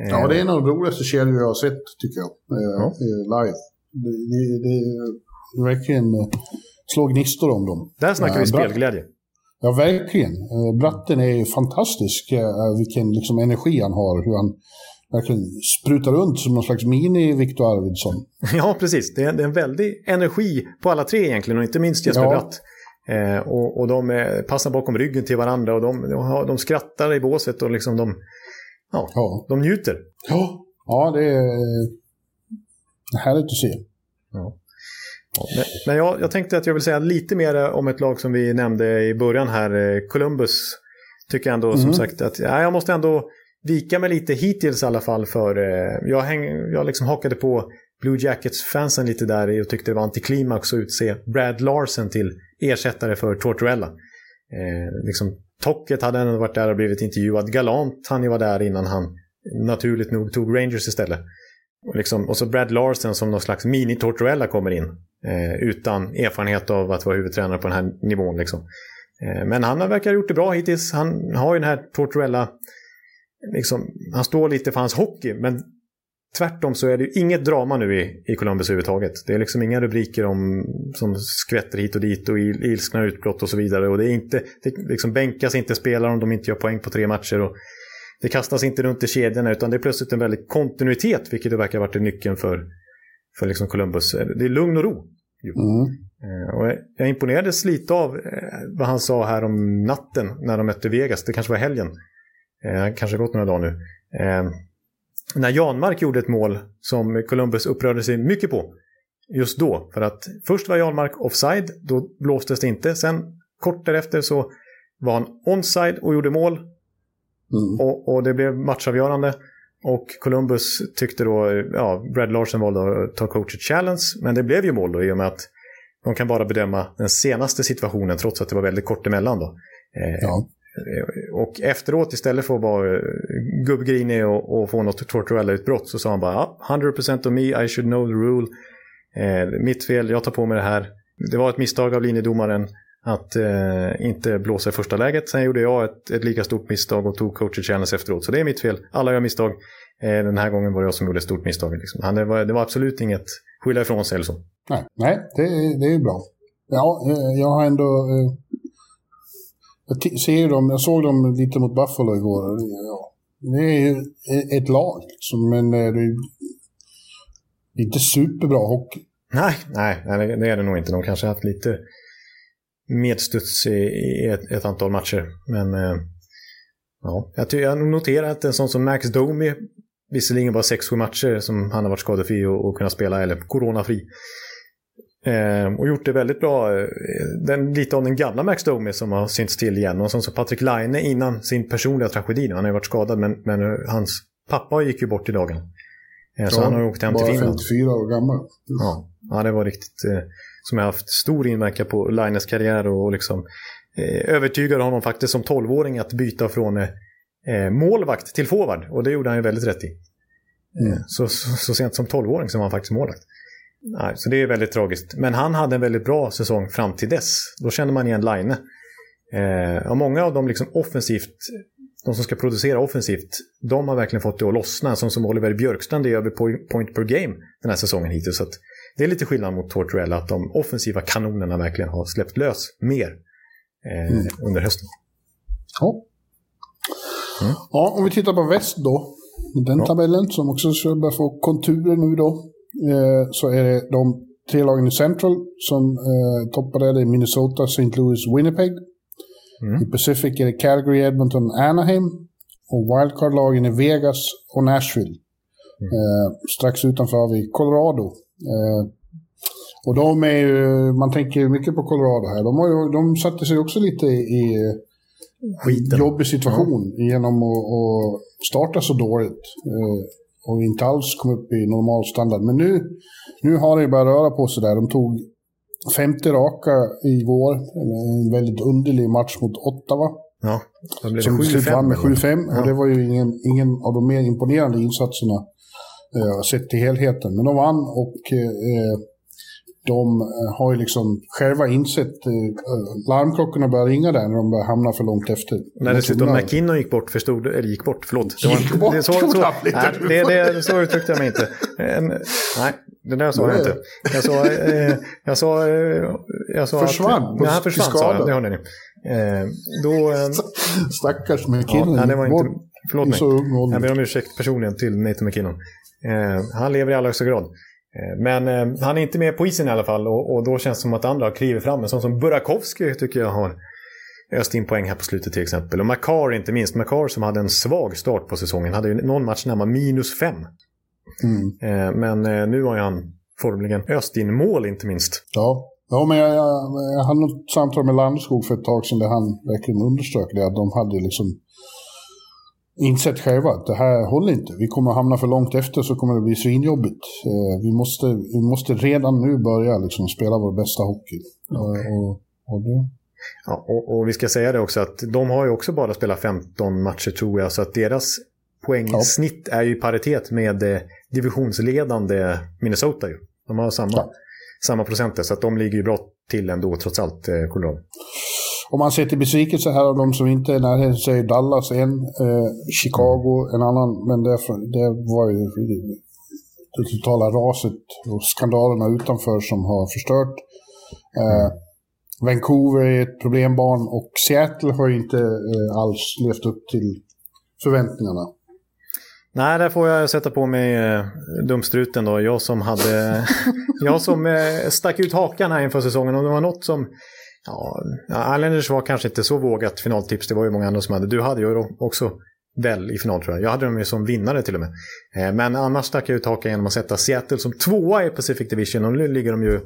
Eh, Ja, det är en av de roligaste kedjor jag har sett, tycker jag. Eh, Ja. eh, live. Det, det, det, verkligen eh, slår gnistor om dem. Där snackar vi spelglädje. Ja, verkligen. Eh, Bratten är fantastisk, eh, vilken liksom energi han har. Hur han verkligen sprutar runt som någon slags mini-Viktor Arvidsson. Ja, precis. Det är, det är en väldig energi på alla tre egentligen och inte minst Jesper Ja. Bratt. Eh, och, och de eh, passar bakom ryggen till varandra och de, de, har, de skrattar i båset och liksom de, ja, Ja, de njuter. ja. ja det är eh, härligt att se. Ja. Men jag, jag tänkte att jag vill säga lite mer om ett lag som vi nämnde i början här, eh, Columbus. Tycker jag ändå som Mhm. sagt att ja, jag måste ändå vika mig lite hittills i alla fall för eh, jag, häng, jag liksom hakade på Blue Jackets-fansen lite där och tyckte det var antiklimax att utse Brad Larsen till ersättare för Tortorella. Eh, liksom, Tocket hade ändå varit där och blivit intervjuad. Galant han ju var där innan han naturligt nog tog Rangers istället. Och, liksom, och så Brad Larsen som någon slags mini-Tortorella kommer in. Eh, utan erfarenhet av att vara huvudtränare på den här nivån. Liksom. Eh, men han verkar ha gjort det bra hittills. Han har ju den här Tortorella, liksom, han står lite för hans hockey. Men tvärtom så är det ju inget drama nu i, i Columbus överhuvudtaget. Det är liksom inga rubriker om, som skvätter hit och dit och il, ilskna utbrott och så vidare. Och det, är inte, det liksom bänkas inte spelare om de inte gör poäng på tre matcher. Och det kastas inte runt i kedjorna utan det är plötsligt en väldig kontinuitet vilket det verkar ha varit nyckeln för, för liksom Columbus. Det är lugn och ro. Mm. Eh, Och jag imponerades lite av eh, vad han sa här om natten när de mötte Vegas. Det kanske var helgen. Eh, kanske gått några dagar nu. När Janmark gjorde ett mål som Columbus upprörde sig mycket på. Just då. För att först var Janmark offside. Då blåstes det inte. Sen kort därefter så var han onside och gjorde mål. Mm. Och, och det blev matchavgörande. Och Columbus tyckte då, ja, Brad Larsen valde att ta coach challenge. Men det blev ju mål då i och med att de kan bara bedöma den senaste situationen trots att det var väldigt kort emellan då. Eh, Ja. Eh, och efteråt istället för att vara eh, gubbgrinig och, och få något Tortorella-utbrott så sa han bara ah, 100% of me, I should know the rule. Eh, mitt fel, jag tar på mig det här. Det var ett misstag av linjedomaren att eh, inte blåsa i första läget. Sen gjorde jag ett, ett lika stort misstag och tog coacher challenge efteråt. Så det är mitt fel. Alla gör misstag. Eh, den här gången var det jag som gjorde ett stort misstag. Liksom. Han, det, var, det var absolut inget skylla ifrån sig eller så. Nej, nej det, är- det är bra. Ja, eh, jag har ändå... Jag ser dem, jag såg dem lite mot Buffalo igår. det- Ja, det är ju e-, ett lag, liksom, men det är inte superbra hockey. Nej, nej, det- är det nog inte. De kanske har haft lite medstuds i, ett, ett antal matcher. Men eh, ja, jag, ty- jag noterar att en sån som Max Domi, visserligen bara 6-7 matcher som han har varit skadefri och, och kunnat spela, eller coronafri. Eh, och gjort det väldigt bra. Eh, Den, lite av den gamla Max Domi som har synts till igen. Och sån som Patrik Laine innan sin personliga tragedi. Han har ju varit skadad men, men eh, hans pappa gick ju bort i dagen. Eh, så Ja, han har åkt hem till bara Finland. 54 år gammal. Ja, ja det var riktigt eh, som har haft stor inverkan på Lines karriär och, och liksom eh, övertygade honom faktiskt som 12-åring att byta från målvakt till forward och det gjorde han ju väldigt rätt i. Mm. Så, så, så sent som 12-åring som var han faktiskt målvakt. Nej, så det är väldigt tragiskt. Men han hade en väldigt bra säsong fram till dess. Då kände man igen Line. Eh, och många av dem liksom offensivt de som ska producera offensivt, de har verkligen fått det att lossna. Som som Oliver Björkstrand är över point per game den här säsongen hittills. Så det är lite skillnad mot Tortorella, att de offensiva kanonerna verkligen har släppt lös mer eh, mm. under hösten. Ja. Mm. ja, om vi tittar på väst då. Den ja. tabellen som också ska börja få konturer nu då. Eh, så är det de tre lagen i Central som eh, toppar det. Är Minnesota, St. Louis, Winnipeg. Mm. I Pacific är det Calgary, Edmonton, Anaheim. Och wildcard-lagen är Vegas och Nashville. Mm. Eh, strax utanför har vi Colorado. Eh, och de är ju, man tänker mycket på Colorado här. De, har ju, de satte sig också lite i Skiten. jobbig situation ja. genom att, att starta så dåligt. Eh, och inte alls kom upp i normal standard. Men nu, nu har det börjat röra på sig där. De tog 50 raka igår. En väldigt underlig match mot Ottawa. Ja, det blev Som till vann med 7-5. Ja. Och det var ju ingen, ingen av de mer imponerande insatserna eh, sett till helheten. Men de vann och eh, de eh, har ju liksom själva insett, eh, larmklockorna börjar ringa där när de börjar hamna för långt efter. När dessutom McKinnon gick bort, förstod, eller gick bort, förlåt. Det var, gick bort? Det, så, så, nej, det, det, så uttryckte jag mig inte. nej, det där sa jag inte. Jag sa, eh, jag sa, eh, jag sa försvann, att... Nej, han försvann sa jag, det hörde ni. Eh, då, eh, Stackars McKinnon. Ja, det var inte, förlåt mig. Jag ber om ursäkt personligen till Nathan McKinnon. Eh, han lever i allra högsta grad. Eh, men eh, han är inte med på isen i alla fall och, och då känns det som att andra kliver fram. En sån som Burakovsky tycker jag har öst in poäng här på slutet till exempel. Och Makar inte minst. Makar som hade en svag start på säsongen. Hade ju någon match närmare minus fem. Mm. Eh, men eh, nu har han formligen öst in mål inte minst. Ja, ja men jag, jag, jag hade något samtal med Landskog för ett tag sedan där han verkligen underströk det. Att de hade liksom insett själva att det här håller inte. Vi kommer hamna för långt efter så kommer det bli svinjobbigt. Eh, vi, måste, vi måste redan nu börja liksom spela vår bästa hockey. Okay. Och, och det... ja, och, och, vi ska säga det också att de har ju också bara spelat 15 matcher tror jag. Så att deras poängsnitt ja. är ju i paritet med eh, divisionsledande Minnesota. Ju. De har samma, ja. samma procenter så att de ligger ju bra till ändå trots allt, eh, Colorado. Om man ser till besvikelse här av de som inte är närheten så är Dallas en, eh, Chicago en annan, men det, det var ju det totala raset och skandalerna utanför som har förstört. Eh, Vancouver är ett problembarn och Seattle har ju inte eh, alls levt upp till förväntningarna. Nej, där får jag sätta på mig eh, dumstruten då. Jag som hade... jag som eh, stack ut hakan här inför säsongen. Och det var något som Ja, Islanders var kanske inte så vågat finaltips. Det var ju många andra som hade. Du hade ju också väl i final tror jag. Jag hade dem ju som vinnare till och med. Eh, men annars stack jag ut hakan genom att sätta Seattle som tvåa i Pacific Division. Och nu ligger de ju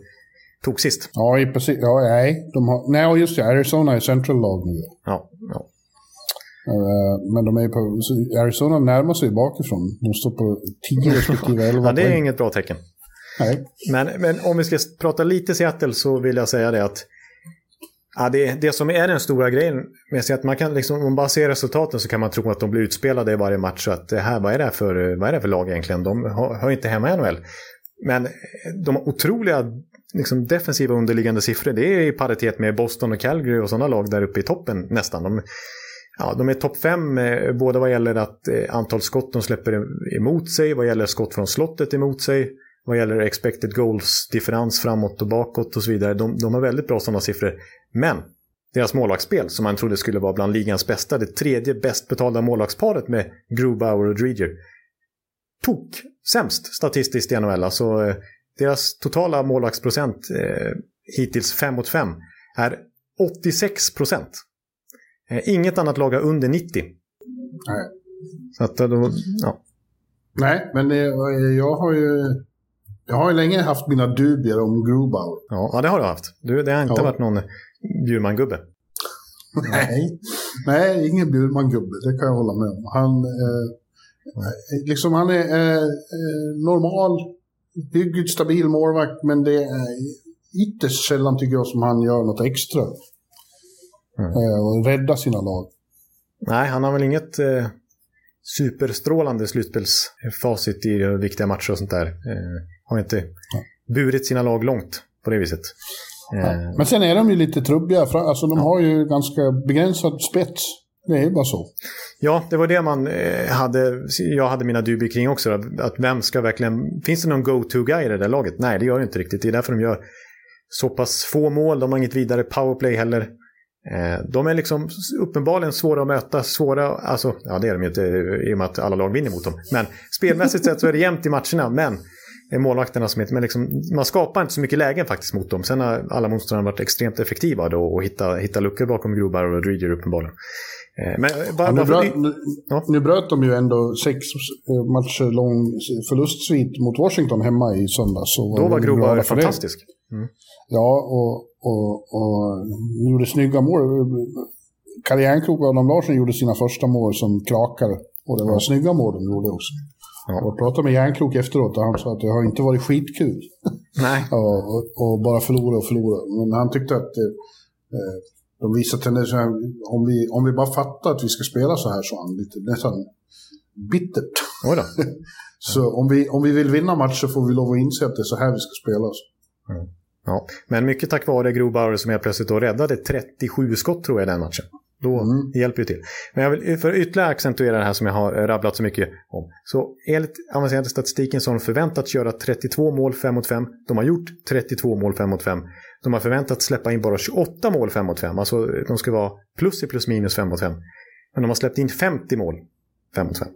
tog sist. Ja, i Pacific, ja nej. De har, nej, just det. Arizona är central lag nu. Ja, ja. Eh, men de är på, Arizona närmar sig bakifrån. De står på 10 respektive 11 Ja, det är inget bra tecken. Nej. Men, men om vi ska prata lite Seattle så vill jag säga det att Ja, det, det som är den stora grejen med att man kan liksom, om man bara ser resultaten så kan man tro att de blir utspelade i varje match. Så att det här, vad är det för, eh, vad är det för lag egentligen? De hör inte hemma i NHL. Men eh, de har otroliga liksom, defensiva underliggande siffror. Det är i paritet med Boston och Calgary och sådana lag där uppe i toppen nästan. De, ja, de är topp fem eh, både vad gäller att eh, antal skott de släpper emot sig, vad gäller skott från slottet emot sig, vad gäller expected goals-differens framåt och bakåt och så vidare. De, de har väldigt bra sådana siffror. Men deras målvaktsspel, som man trodde skulle vara bland ligans bästa, det tredje bäst betalda målvaktsparet med Grubauer och Dreger, tok sämst statistiskt i NHL. Alltså, eh, deras totala målvaktsprocent eh, hittills 5 mot 5 är 86 procent. Eh, inget annat lag har under 90. Nej. Så att eh, då, ja. Nej, men det, jag har ju jag har ju länge haft mina dubier om Grubauer. Ja, det har du haft. Du, det har inte ja. varit någon Bjurman-gubbe? Nej. Nej, ingen Bjurman-gubbe, det kan jag hålla med om. Han, eh, liksom, han är eh, eh, normal, hyggligt stabil målvakt, men det är ytterst sällan tycker jag som han gör något extra. Mm. Eh, och rädda sina lag. Nej, han har väl inget eh, superstrålande slutspelsfacit i viktiga matcher och sånt där. Eh, har inte burit sina lag långt på det viset. Ja. Men sen är de ju lite trubbiga. Alltså de har ju ganska begränsad spets. det är bara så. Ja, det var det man eh, hade, jag hade mina dubier kring också. Att vem ska verkligen, finns det någon go-to-guy i det där laget? Nej, det gör det inte riktigt. Det är därför de gör så pass få mål. De har inget vidare powerplay heller. Eh, de är liksom uppenbarligen svåra att möta, svåra, alltså, ja det är de ju inte i och med att alla lag vinner mot dem. Men spelmässigt sett så är det jämnt i matcherna, men målvakterna som heter, men liksom, man skapar inte så mycket lägen faktiskt mot dem. Sen har alla motståndare varit extremt effektiva då och hitta, hitta luckor bakom Grobar och Rodriguez uppenbarligen. Eh, men bara, ja, nu, bröt, nu, ja. nu, bröt de ju ändå sex eh, matcher lång förlustsvit mot Washington hemma i söndags. Då var Grobar fantastisk. Mm. Ja, och, och, och gjorde snygga mål. Kalle Järnkrok och Adam Larsson gjorde sina första mål som krakar. Och det var snygga mål de gjorde också. Ja. Jag pratade med Järnkrok efteråt och han sa att det har inte varit skitkul. Nej. och, och, och, bara förlora och förlora. Men han tyckte att eh, de visar tendenser. Om vi, om vi bara fattar att vi ska spela så här, så han lite nästan bittert. så om vi, om vi vill vinna matcher får vi lov att inse att det är så här vi ska spela. Mm. Ja. Men mycket tack vare Gro Bauer som jag plötsligt då räddade 37 skott tror jag den matchen. Då mm. hjälper ju till. Men jag vill för ytterligare accentuera det här som jag har rabblat så mycket om. Så enligt avancerade statistiken så har de förväntats göra 32 mål 5 mot 5. De har gjort 32 mål 5 mot 5. De har förväntats släppa in bara 28 mål 5 mot 5. Alltså de ska vara plus i plus minus 5 mot 5. Men de har släppt in 50 mål 5 mot 5.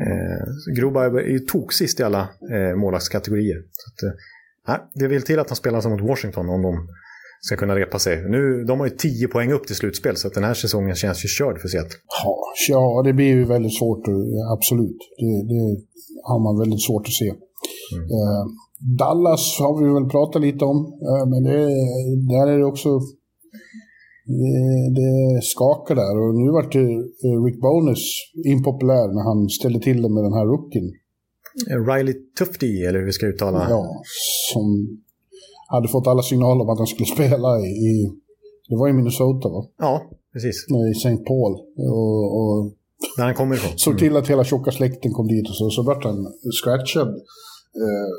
Eh, Groba är ju toksist i alla eh, målvaktskategorier. Så att, eh, det vill till att han spelar som mot Washington om de ska kunna repa sig. Nu, de har ju 10 poäng upp till slutspel så att den här säsongen känns ju körd för Seattle. Ja, ja, det blir ju väldigt svårt, absolut. Det, det har man väldigt svårt att se. Mm. Eh, Dallas har vi väl pratat lite om, eh, men det, där är det också... Det, det skakar där och nu vart eh, Rick Bonus impopulär när han ställde till det med den här rookien. Riley Tufty, eller hur vi ska uttala. Ja, som hade fått alla signaler om att han skulle spela i, i det var i Minnesota va? Ja, precis. I St. Paul. Och, och Där han kommer ifrån. Såg till att hela tjocka släkten kom dit och så, så vart han scratchad. Eh,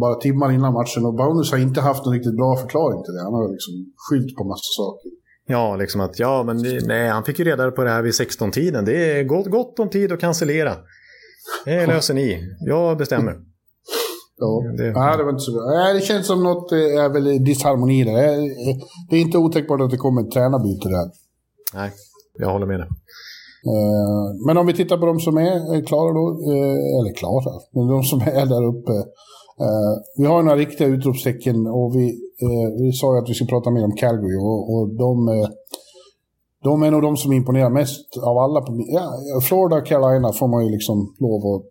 bara timmar innan matchen och Bonus har inte haft någon riktigt bra förklaring till det. Han har liksom skyllt på massa saker. Ja, liksom att ja, men nej, han fick ju reda på det här vid 16-tiden. Det är gott, gott om tid att cancellera. Det löser ni. Jag bestämmer. Ja, det, Nej, det var inte så bra. Nej, det känns som något eh, är väl disharmoni där. Det är inte otänkbart att det kommer ett tränarbyte där. Nej, jag håller med dig. Eh, men om vi tittar på de som är klara då, eh, eller klara, men de som är där uppe. Vi har några riktiga utropstecken och vi, vi sa ju att vi skulle prata mer om Calgary och, och de, de är nog de som imponerar mest av alla. Ja, Florida och Carolina får man ju liksom lov att,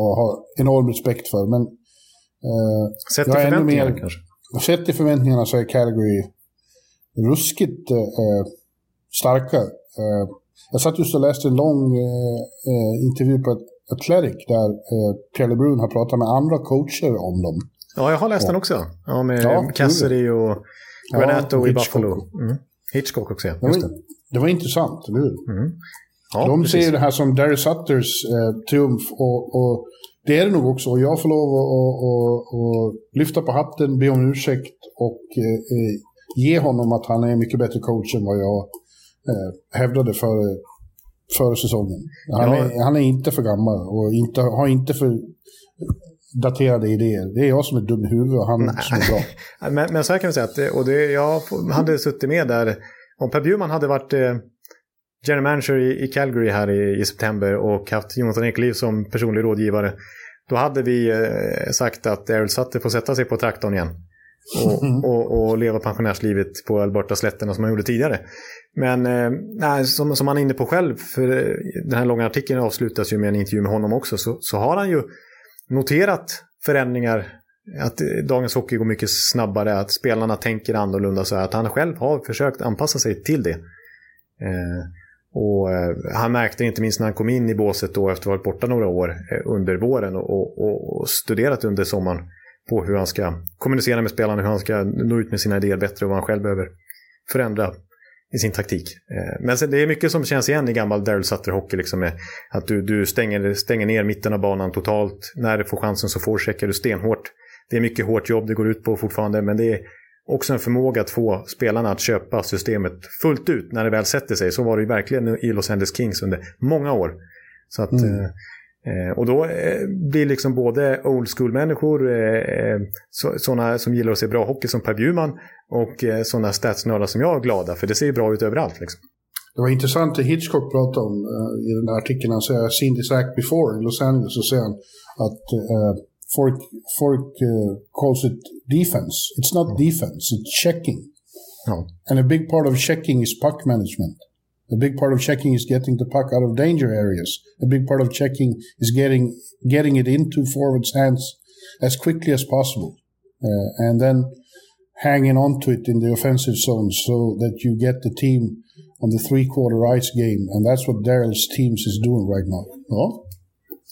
att ha enorm respekt för. Men sett i förväntningarna mer, kanske? Sett i förväntningarna så är Calgary ruskigt uh, starka. Uh, jag satt just och läste en lång uh, intervju på Athletic där uh, Pierre Brun har pratat med andra coacher om dem. Ja, jag har läst den också. Ja, med ja, Cassidy och Renato ja, i Buffalo. Mm. Hitchcock också, ja. Det var, det var intressant, eller hur? Mm. Ja, De precis. ser det här som Darry Sutters triumf och, och det är det nog också. Jag får lov att lyfta på hatten, be om ursäkt och eh, ge honom att han är mycket bättre coach än vad jag eh, hävdade före, före säsongen. Han, ja. är, han är inte för gammal och inte, har inte för daterade idéer. Det är jag som är dum i huvudet och han Nej. som är bra. men, men så här kan vi säga att och det, jag hade suttit med där. Om Per Bjurman hade varit eh, general manager i, Calgary här i, i, september och haft Jonathan Ekeliv som personlig rådgivare. Då hade vi eh, sagt att Daryl Sutter får sätta sig på traktorn igen. Och, mm. och, och leva pensionärslivet på Alberta-slätterna som han gjorde tidigare. Men eh, som, som han är inne på själv, för eh, den här långa artikeln avslutas ju med en intervju med honom också, så, så har han ju noterat förändringar att dagens hockey går mycket snabbare, att spelarna tänker annorlunda. Så att han själv har försökt anpassa sig till det. Eh, och eh, han märkte inte minst när han kom in i båset då efter att ha varit borta några år eh, under våren och, och, och, studerat under sommaren på hur han ska kommunicera med spelarna, hur han ska nå ut med sina idéer bättre och vad han själv behöver förändra i sin taktik. Eh, men det är mycket som känns igen i gammal Daryl Sutter-hockey. Liksom att du, du stänger, stänger ner mitten av banan totalt. När du får chansen så forecheckar du stenhårt. Det är mycket hårt jobb det går ut på fortfarande, men det är också en förmåga att få spelarna att köpa systemet fullt ut när det väl sätter sig. Så var det ju verkligen i Los Angeles Kings under många år. Så att, mm. eh, och då eh, blir liksom både old school-människor, eh, så, sådana som gillar att se bra hockey som Per Bjurman och eh, sådana statsnördar som jag glada, för det ser ju bra ut överallt. Liksom. Det var intressant det Hitchcock pratade om i den där artikeln. Han säger “Seen this act before” i Los Angeles. Så säger att folk, folk uh, calls it defense. It's not defense, it's checking. Oh. And a big part of checking is puck management. A big part of checking is getting the puck out of danger areas. A big part of checking is getting getting it into forwards' hands as quickly as possible, uh, and then hanging on to it in the offensive zone so that you get the team on the three quarter ice game. And that's what Daryl's teams is doing right now. Ja.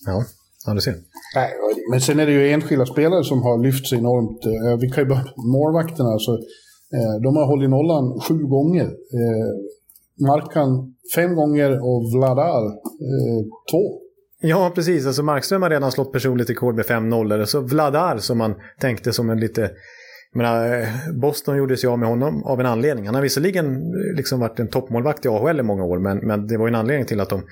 Ja, ja du ser. Nej, men sen är det ju enskilda spelare som har lyft sig enormt. Eh, vi kan ju börja målvakterna. Alltså, eh, de har hållit nollan sju gånger. Eh, Markan fem gånger och Vladar eh, två. Ja, precis. Alltså Markström har redan slått personligt rekord med fem nollor. Så Vladar som man tänkte som en lite menar, Boston gjorde sig av med honom av en anledning. Han har visserligen liksom varit en toppmålvakt i AHL i många år, men, men det var en anledning till att de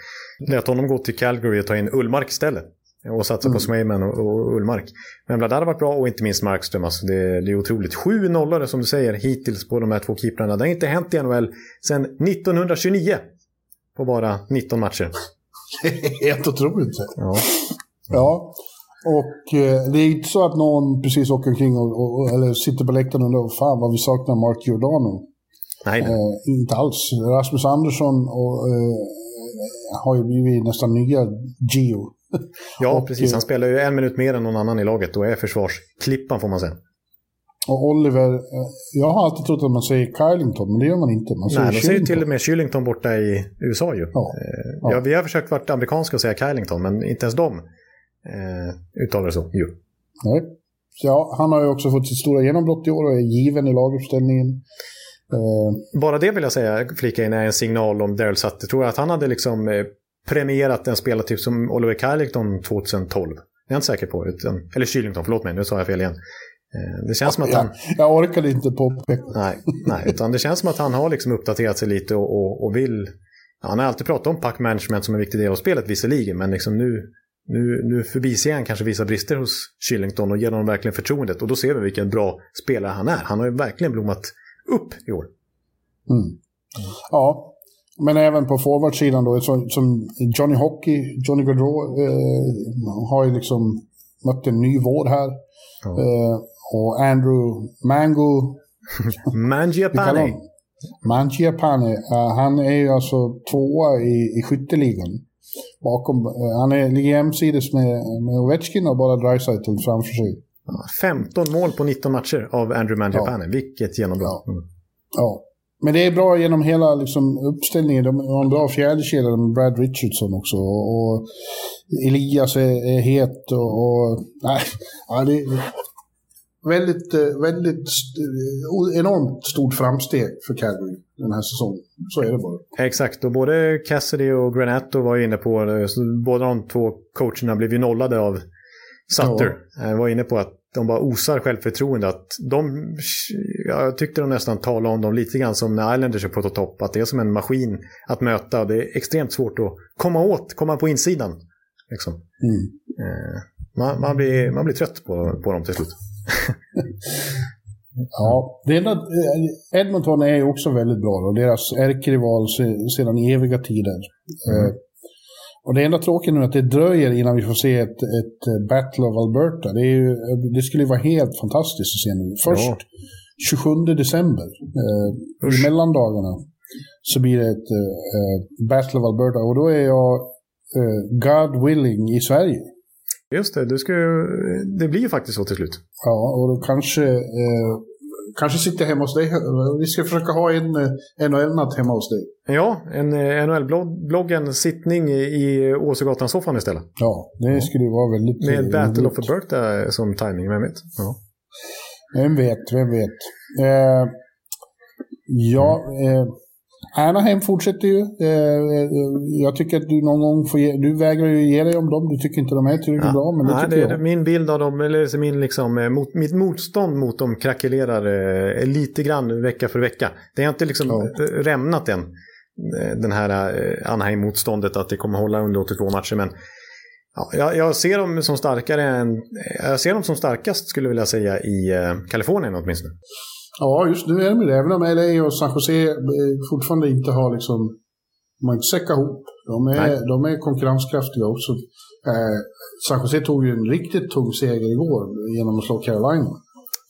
lät honom gå till Calgary och ta in Ullmark istället. Och satsa mm. på Swayman och, och, Ullmark. Men Vladar har varit bra och inte minst Markström. Alltså det, det är otroligt. Sju nollor som du säger hittills på de här två keeprarna. Det har inte hänt i NHL sedan 1929. På bara 19 matcher. Helt otroligt. Ja. ja. Och eh, det är inte så att någon precis åker omkring och, och, eller sitter på läktaren och undrar fan vad vi saknar Mark Giordano. Nej, nej. Eh, inte alls. Rasmus Andersson och, eh, har ju blivit nästan nya Gio. Ja, precis. Han spelar ju en minut mer än någon annan i laget och är försvarsklippan får man säga. Och Oliver, eh, jag har alltid trott att man säger Kylington, men det gör man inte. Man säger Nej, de säger till och med Shillington borta i USA ju. Ja. Eh, ja. vi har försökt vara amerikanska och säga Kylington, men inte ens de eh, uttalar så. Jo. Nej. Ja, han har ju också fått sitt stora genombrott i år och är given i laguppställningen. Eh. Bara det vill jag säga, flika in, är en signal om Daryl Sutter. Tror jag att han hade liksom eh, premierat en spelartyp som Oliver Kylington 2012. Det är jag inte säker på. Utan, eller Kylington, förlåt mig, nu sa jag fel igen. Eh, det känns som att han... Jag orkade inte påpeka. Nej, nej, utan det känns som att han har liksom uppdaterat sig lite och, och, och vill... Ja, han har alltid pratat om pack management som en viktig del av spelet visserligen, men liksom nu, nu, nu förbiser han kanske vissa brister hos Shillington och ger honom verkligen förtroendet. Och då ser vi vilken bra spelare han är. Han har ju verkligen blommat upp i år. Mm. Ja, men även på forwardsidan då, som, som Johnny Hockey, Johnny Gaudreau, eh, har ju liksom mött en ny vår här. Ja. Eh, och Andrew Mango... Mangiapane. Mangiapane. Uh, han är ju alltså tvåa i, i skytteligan bakom. Eh, han är, ligger jämsides med, med Ovechkin och bara Dreisaitl framför sig. 15 mål på 19 matcher av Andrew Mangiapane. Ja. Vilket genombrott. Ja. Mm. ja. Men det är bra genom hela liksom, uppställningen. De har en bra fjärdekedja med Brad Richardson också. Och, Elias är, är het och... och nej, ja, det, väldigt, eh, väldigt enormt stort framsteg för Calgary den här säsongen. Så är det bara. Exakt, och både Cassidy och Granetto var inne på, båda de två coacherna blev ju nollade av Sutter. Ja. var inne på att de bara osar självförtroende. Att de, jag tyckte de nästan talade om dem lite grann som när Islanders är på topp. Att det är som en maskin att möta. Det är extremt svårt att komma åt, komma på insidan. Liksom. Mm. Eh, man, man, blir, man blir trött på, på dem till slut. ja, det enda, eh, Edmonton är också väldigt bra. Och deras ärkerival sedan eviga tider. Mm. Eh, och det enda tråkiga nu är att det dröjer innan vi får se ett, ett eh, Battle of Alberta. Det, ju, det skulle vara helt fantastiskt att se nu. Först ja. 27 december, eh, i mellandagarna, så blir det ett eh, Battle of Alberta. Och då är jag eh, God willing i Sverige. Just det, det, ska ju, det blir ju faktiskt så till slut. Ja, och då kanske, eh, kanske sitter hemma hos dig. Vi ska försöka ha en eh, NHL-natt hemma hos dig. Ja, en eh, NHL-bloggen sittning i Åsögatan-soffan istället. Ja, det skulle ju vara väldigt Med roligt. Battle of Alberta som timing, vem vet? Ja. Vem vet, vem vet. Eh, ja, eh, Anaheim fortsätter ju. Eh, jag tycker att du någon gång får ge, Du vägrar ju ge dig om dem. Du tycker inte de är tillräckligt ja. bra, men det Nej, tycker det, jag. Min bild av dem, eller min liksom, eh, mot, mitt motstånd mot dem krackelerar eh, lite grann vecka för vecka. Det har inte liksom ja. rämnat än. Den här Anaheim-motståndet att det kommer hålla under 82 matcher. Men ja, jag, jag, ser dem som starkare än... Jag ser dem som starkast skulle jag vilja säga i Kalifornien åtminstone. Ja, just nu är de det. Även om LA och San Jose eh, fortfarande inte har liksom... Har inte ihop. De är, de är konkurrenskraftiga också. Eh, San Jose tog ju en riktigt tung seger igår genom att slå Carolina.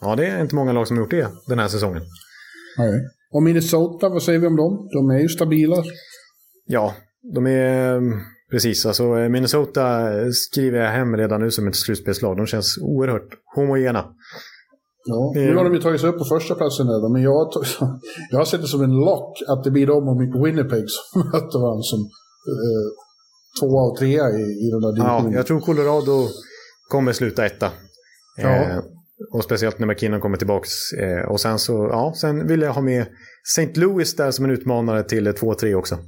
Ja, det är inte många lag som har gjort det den här säsongen. Nej. Och Minnesota, vad säger vi om dem? De är ju stabila. Ja, de är... Precis, alltså Minnesota skriver jag hem redan nu som ett slutspelslag. De känns oerhört homogena. Ja, nu har de ju tagit sig upp på första platsen där, men jag, jag har sett det som en lock att det blir de och Winnipeg som möter varandra som eh, tvåa och trea i, i den där divisionen. Ja, jag tror Colorado kommer sluta etta. Ja. Eh, och speciellt när McKinnon kommer tillbaka. Eh, och sen så, ja, sen vill jag ha med St. Louis där som en utmanare till 2-3 också.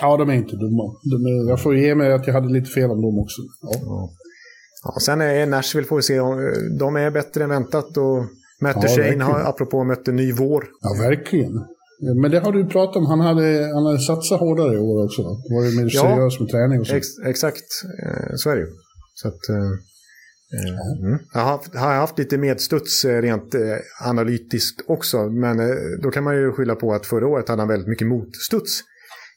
Ja, de är inte dumma. De är, jag får ge mig att jag hade lite fel om dem också. Ja. ja. Ja, sen är Nashville, får vi se, de är bättre än väntat och möter ja, Shane, har, apropå mötte ny vår. Ja, verkligen. Men det har du pratat om, han hade, han hade satsat hårdare i år också. Var det mer seriös med träning och så? Ex, exakt, eh, så är det ju. Så att, eh, eh mm. Jag har har haft lite medstuds eh, rent eh, analytiskt också, men eh, då kan man ju skylla på att förra året hade han väldigt mycket motstuds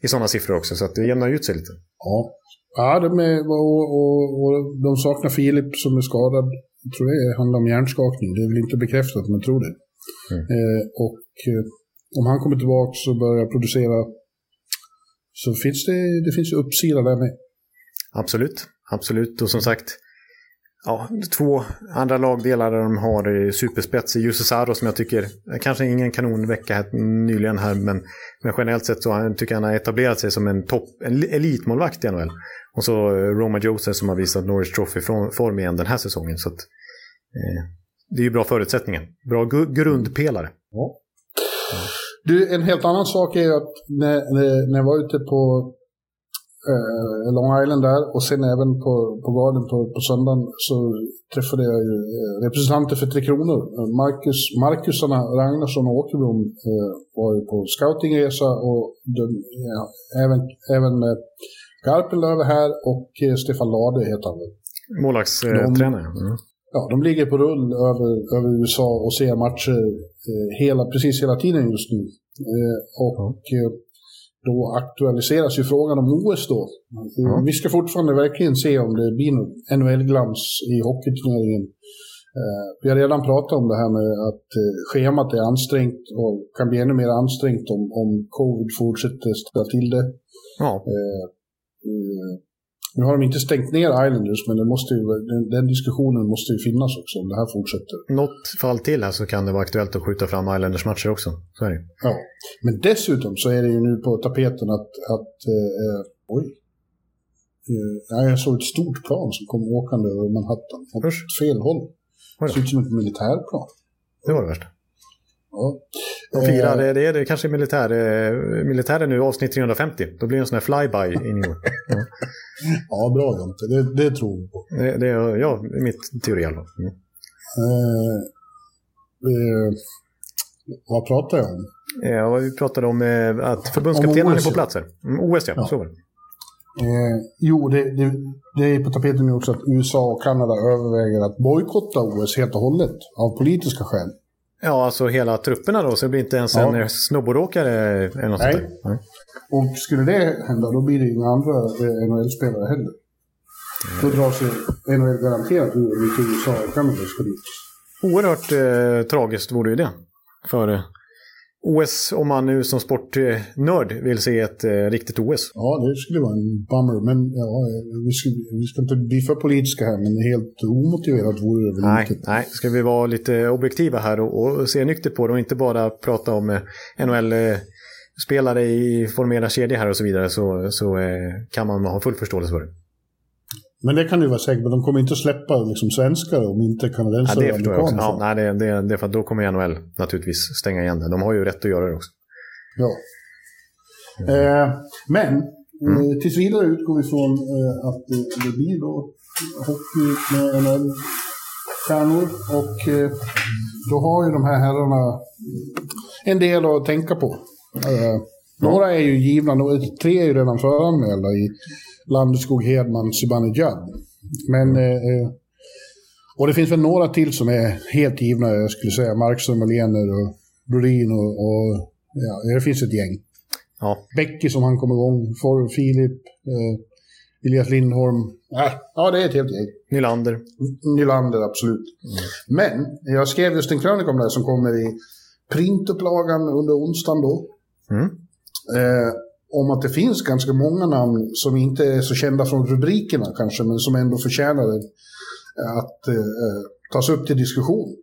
i sådana siffror också, så att det jämnar ut sig lite. Ja, Ja, de, är, och, och, och de saknar Filip som är skadad. Jag tror det handlar om hjärnskakning. Det är väl inte bekräftat, men jag tror det. Mm. Eh, och eh, om han kommer tillbaka och börjar producera så finns det, det finns uppsida där med. Absolut, absolut. Och som sagt, ja, två andra lagdelar där de har eh, superspets i Jussi Saro som jag tycker, eh, kanske ingen kanonvecka här, nyligen här, men, men generellt sett så tycker jag han har etablerat sig som en, topp, en elitmålvakt i NHL. Och så eh, Roma Joseph som har visat Norris Trophy-form igen den här säsongen. Så att, eh, det är ju bra förutsättningar. Bra grundpelare. Ja. Du, en helt annan sak är att när, när jag var ute på eh, Long Island där och sen även på, på Garden på, på söndagen så träffade jag ju eh, representanter för Tre Kronor. Marcus, Marcusarna Ragnarsson och Åkerblom eh, var ju på scoutingresa och de, ja, även, även med Garpenlöv här och eh, Stefan Lade heter han. Målvaktstränare. Mm. Ja, de ligger på rull över, över USA och ser matcher eh, hela, precis hela tiden just nu. Eh, och mm. Då aktualiseras ju frågan om OS då. Mm. Vi ska fortfarande verkligen se om det blir NHL-glans i hockeyturneringen. Vi har redan pratat om det här med att schemat är ansträngt och kan bli ännu mer ansträngt om, om covid fortsätter ställa till det. Ja. Eh, nu har de inte stängt ner Islanders, men måste ju, den, den, diskussionen måste ju finnas också om det här fortsätter. Något fall till här så kan det vara aktuellt att skjuta fram Islanders matcher också. Så är det. Ja, men dessutom så är det ju nu på tapeten att, att eh, oj. Eh, jag såg ett stort plan som kom åkande över Manhattan. Åt fel håll. Det såg ut som ett militärplan. Det var det värsta. Ja. De firar, eh, det, är, det kanske är militär, eh, militären nu, avsnitt 350. Då blir det en sån här flyby i New York. Ja, ja bra Jonte, det, det tror vi på. Det, det är ja, mitt teori i alla fall. Mm. Eh, eh, vad pratar jag om? Ja, vi pratade om eh, att förbundskaptenen är på plats här. Mm, OS ja, ja. så var det. Eh, jo, det, det, det, är på tapeten nu också att USA och Kanada överväger att bojkotta OS helt och hållet av politiska skäl. Ja, alltså hela trupperna då, så det blir inte ens ja. en snowboardåkare eller något Nej. Sånt Nej. Och skulle det hända, då blir det inga andra NHL-spelare heller. Mm. Då drar sig NHL garanterat ur om inte USA och Kanada ska dit. Oerhört eh, tragiskt vore ju det. För OS, om man nu som sportnörd vill se ett eh, riktigt OS. Ja, det skulle vara en bummer. Men ja, vi, ska, vi ska inte bli för politiska här, men helt omotiverat vore det väl nej, inte. Nej, ska vi vara lite objektiva här och, och se nyktert på det och inte bara prata om eh, NHL eh, spelare i formerad kedja här och så vidare så, så eh, kan man ha full förståelse för det. Men det kan du vara säker på, de kommer inte släppa liksom, svenskar om inte kanadensare ja, det förstår jag också. Ja, nej, det, det, det är för då kommer NHL naturligtvis stänga igen det. De har ju rätt att göra det också. Ja. Eh, men mm. eh, tills vidare utgår vi från eh, att det, det blir då hockey med NHL-stjärnor. Och eh, då har ju de här herrarna en del att tänka på. Eh, några är ju givna, tre är ju redan föranmälda i Landeskog, Hedman, Zibanejad. Men eh, och det finns väl några till som är helt givna, jag skulle säga. Markström, Lener och Brodin och, och ja, det finns ett gäng. Ja. Bäcke som han kom igång, For, Filip, eh, Elias Lindholm. Äh, ja, det är ett helt gäng. Nylander. Nylander, absolut. Mm. Men jag skrev just en krönika om det här som kommer i printupplagan under onsdagen då. Mm. Eh, om att det finns ganska många namn som inte är så kända från rubrikerna kanske, men som ändå förtjänar att eh, tas upp till diskussion.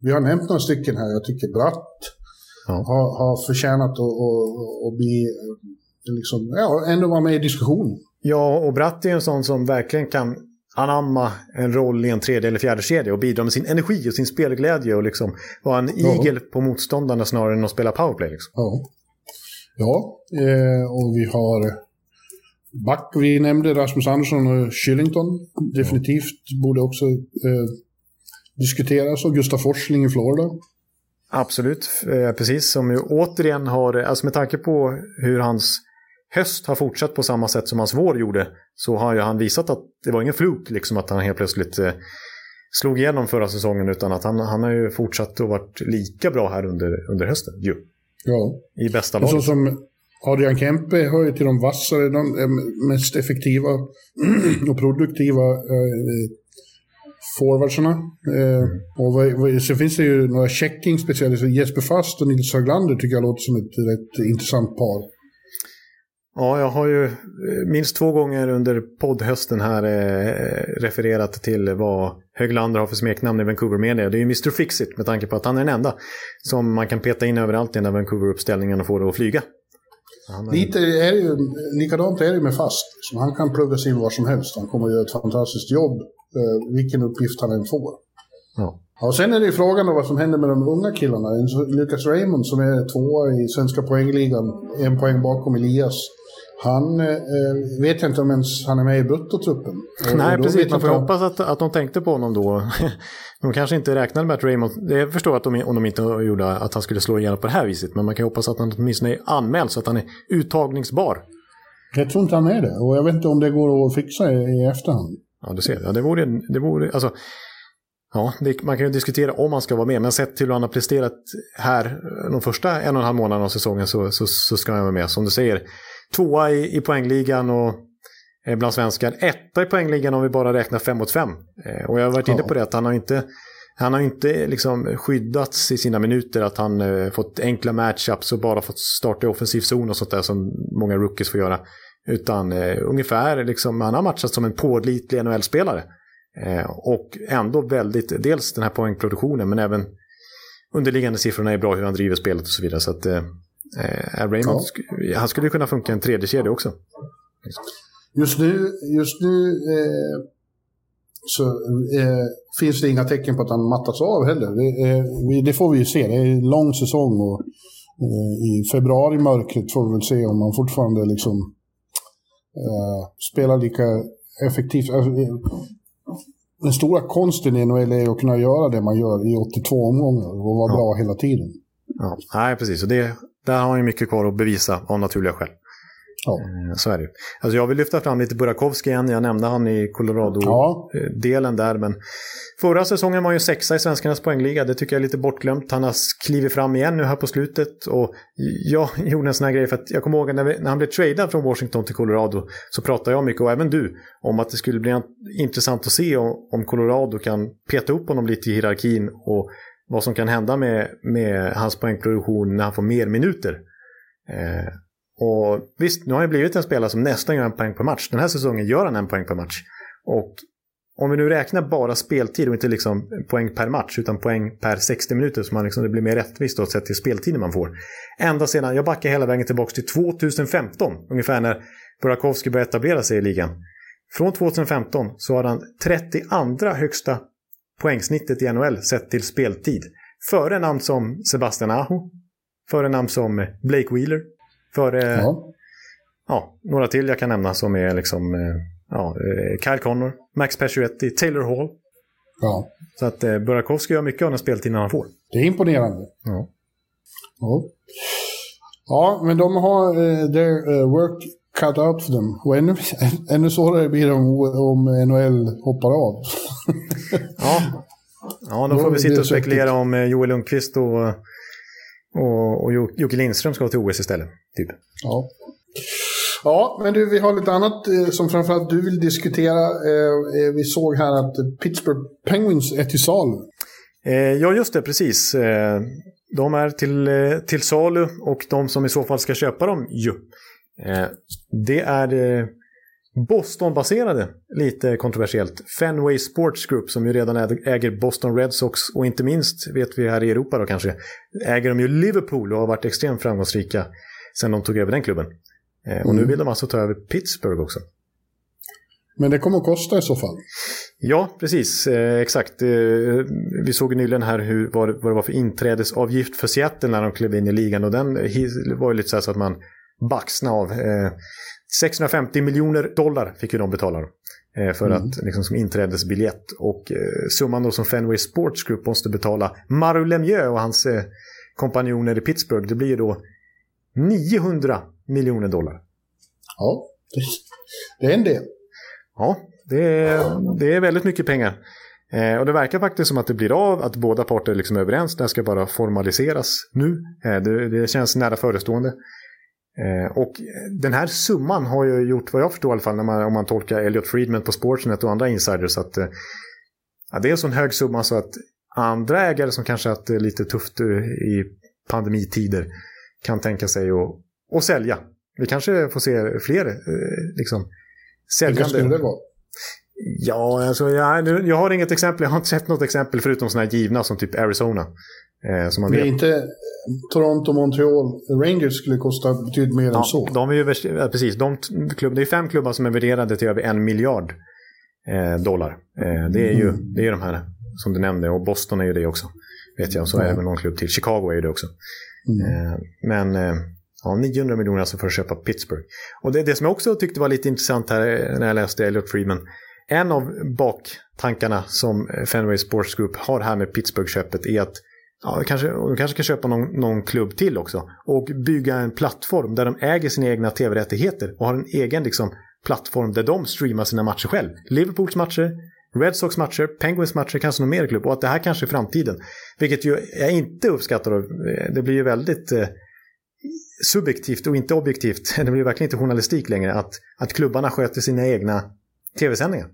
Vi har nämnt några stycken här. Jag tycker Bratt ja. har, har förtjänat att, att, att bli, eh, liksom, ja, ändå vara med i diskussion. Ja, och Bratt är en sån som verkligen kan anamma en roll i en tredje eller fjärde kedja och bidra med sin energi och sin spelglädje och liksom vara en ja. igel på motståndarna snarare än att spela powerplay. Liksom. Ja, ja eh, och vi har Back, vi nämnde Rasmus Andersson och Shillington. Definitivt borde också eh, diskuteras. Och Gustav Forsling i Florida. Absolut, eh, precis. Som ju återigen har, alltså med tanke på hur hans höst har fortsatt på samma sätt som hans vår gjorde, så har ju han visat att det var ingen fluk liksom att han helt plötsligt eh, slog igenom förra säsongen, utan att han, han har ju fortsatt och varit lika bra här under, under hösten. Ju. Ja. I bästa laget. Så som Adrian Kempe hör ju till de vassare, de mest effektiva och produktiva eh, forwardsarna. Eh, och så finns det ju några checking-specialister. Jesper Fast och Nils Höglander tycker jag låter som ett rätt intressant par. Ja, jag har ju eh, minst två gånger under poddhösten här eh, refererat till vad Höglander har för smeknamn i Vancouver Media. Det är ju Mr Fixit med tanke på att han är den enda som man kan peta in överallt i den där Vancouver-uppställningen och få det att flyga. Lite är ju, likadant är det med fast. Så han kan plugga sig in var som helst. Han kommer att göra ett fantastiskt jobb, eh, vilken uppgift han än får. Ja. Ja, sen är det ju frågan om vad som händer med de unga killarna. Lucas Raymond som är tvåa i svenska poängligan, en poäng bakom Elias. Han eh, vet jag inte om ens han är med i bruttotruppen. Nej, precis. Man får hoppas att, att de tänkte på honom då. de kanske inte räknade med att Raymond, jag förstår att de, om de inte gjorde att han skulle slå igenom på det här viset, men man kan hoppas att han åtminstone är anmäld så att han är uttagningsbar. Jag tror inte han är det, och jag vet inte om det går att fixa i, i efterhand. Ja, du ser. Ja, det vore, det vore alltså, Ja, det, man kan ju diskutera om han ska vara med, men sett till hur han har presterat här de första en och en halv månaden av säsongen så, så, så ska han vara med. Som du säger, tvåa i, i poängligan och eh, bland svenskar. Etta i poängligan om vi bara räknar fem mot fem. Eh, och jag har varit inne på det att han har inte, han har inte liksom skyddats i sina minuter. Att han eh, fått enkla matchups och bara fått starta i offensiv zon och sånt där som många rookies får göra. Utan eh, ungefär, liksom, han har matchat som en pålitlig NHL-spelare. Eh, och ändå väldigt, dels den här poängproduktionen men även underliggande siffrorna är bra hur han driver spelet och så vidare. Så att, eh, Raymond, ja. han skulle kunna funka en tredje kedja också. Just nu, just nu eh, så eh, finns det inga tecken på att han mattas av heller. Det, eh, det, får vi ju se. Det är en lång säsong och eh, i februari-mörkret får vi väl se om han fortfarande liksom eh, spelar lika effektivt. Alltså, den stora konsten i NHL är att kunna göra det man gör i 82 omgångar och vara ja. bra hela tiden. Ja, nej, precis. Och det, där har han ju mycket kvar att bevisa av naturliga skäl. Ja. Eh, så är det alltså Jag vill lyfta fram lite Burakovsky igen. Jag nämnde han i Colorado-delen ja. där. Men förra säsongen var han ju sexa i svenskarnas poängliga. Det tycker jag är lite bortglömt. Han har klivit fram igen nu här på slutet. Och jag gjorde en sån här grej för att jag kommer ihåg när, vi, när han blev tradad från Washington till Colorado så pratade jag mycket, och även du, om att det skulle bli intressant att se om, om Colorado kan peta upp honom lite i hierarkin och vad som kan hända med, med hans poängproduktion när han får mer minuter. Eh, och visst, nu har han blivit en spelare som nästan gör en poäng per match. Den här säsongen gör han en poäng per match. Och om vi nu räknar bara speltid och inte liksom poäng per match utan poäng per 60 minuter så man liksom, det blir mer rättvist då, sett till speltiden man får. Ända sedan, jag backar hela vägen tillbaka till 2015, ungefär när Burakovsky började etablera sig i ligan. Från 2015 så har han 32 högsta poängsnittet i NHL sett till speltid. Före namn som Sebastian Aho, före namn som Blake Wheeler, före ja. ja, några till jag kan nämna som är liksom eh, ja, eh, Kyle Connor, Max Pacioretty, Taylor Hall. Ja. Så att eh, Burakovsky gör mycket av den speltiden han får. Det är imponerande. Ja. Ja, ja men de har uh, their uh, work cut out för dem. Och ännu, ännu svårare blir det om, om NHL hoppar av. ja. ja, då får vi sitta och spekulera om eh, Joel Lundqvist och, och, och Jocke Lindström ska till OS istället. Typ. Ja. Ja, men du, vi har lite annat eh, som framförallt du vill diskutera. Eh, vi såg här att Pittsburgh Penguins är till salu. Eh, ja, just det, precis. Eh, de är till, till salu och de som i så fall ska köpa dem, ju. Det är Boston-baserade, lite kontroversiellt, Fenway Sports Group som ju redan äger Boston Red Sox och inte minst, vet vi här i Europa då kanske, äger de ju Liverpool och har varit extremt framgångsrika sen de tog över den klubben. Och nu mm. vill de alltså ta över Pittsburgh också. Men det kommer att kosta i så fall? Ja, precis. Eh, exakt. Eh, vi såg nyligen här hur, vad, vad det var för inträdesavgift för Seattle när de klev in i ligan. Och den var ju lite så, så att man baxnade av. Eh, 650 miljoner dollar fick ju de betala eh, för mm. att, liksom, som inträdesbiljett. Och eh, summan då som Fenway Sports Group måste betala Maru Lemieux och hans eh, kompanjoner i Pittsburgh. Det blir ju då 900 miljoner dollar. Ja, det är en del. Ja, det är, det är väldigt mycket pengar. Eh, och det verkar faktiskt som att det blir av, att båda parter liksom är överens. Det här ska bara formaliseras nu. Eh, det, det, känns nära förestående. Eh, och den här summan har ju gjort, vad jag förstår i alla fall, när man, om man tolkar Elliot Friedman på Sportsnet och andra insiders, att eh, ja, det är en sån hög summa så att andra ägare som kanske haft det lite tufft eh, i pandemitider kan tänka sig att, att sälja. Vi kanske får se fler liksom, säljande. Vilka skulle vara? Ja, alltså, jag, jag har inget exempel. Jag har inte sett något exempel förutom sådana här givna som typ Arizona. Eh, det är inte Toronto, Montreal, Rangers skulle kosta betydligt mer ja, än så. De är ju, precis, de klubb, det är fem klubbar som är värderade till över en miljard eh, dollar. Eh, det är ju mm. det är de här som du nämnde och Boston är ju det också. Vet jag, och så mm. väl någon klubb till. Chicago är ju det också. Mm. Eh, men eh, Ja, 900 miljoner alltså för att köpa Pittsburgh. Och det, det som jag också tyckte var lite intressant här när jag läste Elliot Friedman. En av baktankarna som Fenway Sports Group har här med Pittsburgh-köpet är att ja, kanske, de kanske kan köpa någon, någon klubb till också. Och bygga en plattform där de äger sina egna tv-rättigheter och har en egen liksom, plattform där de streamar sina matcher själv. Liverpools matcher, Red Sox matcher, Penguins matcher, kanske någon mer klubb. Och att det här kanske är framtiden. Vilket ju jag inte uppskattar. Det blir ju väldigt eh, subjektivt och inte objektivt, det blir verkligen inte journalistik längre, att, att klubbarna sköter sina egna tv-sändningar.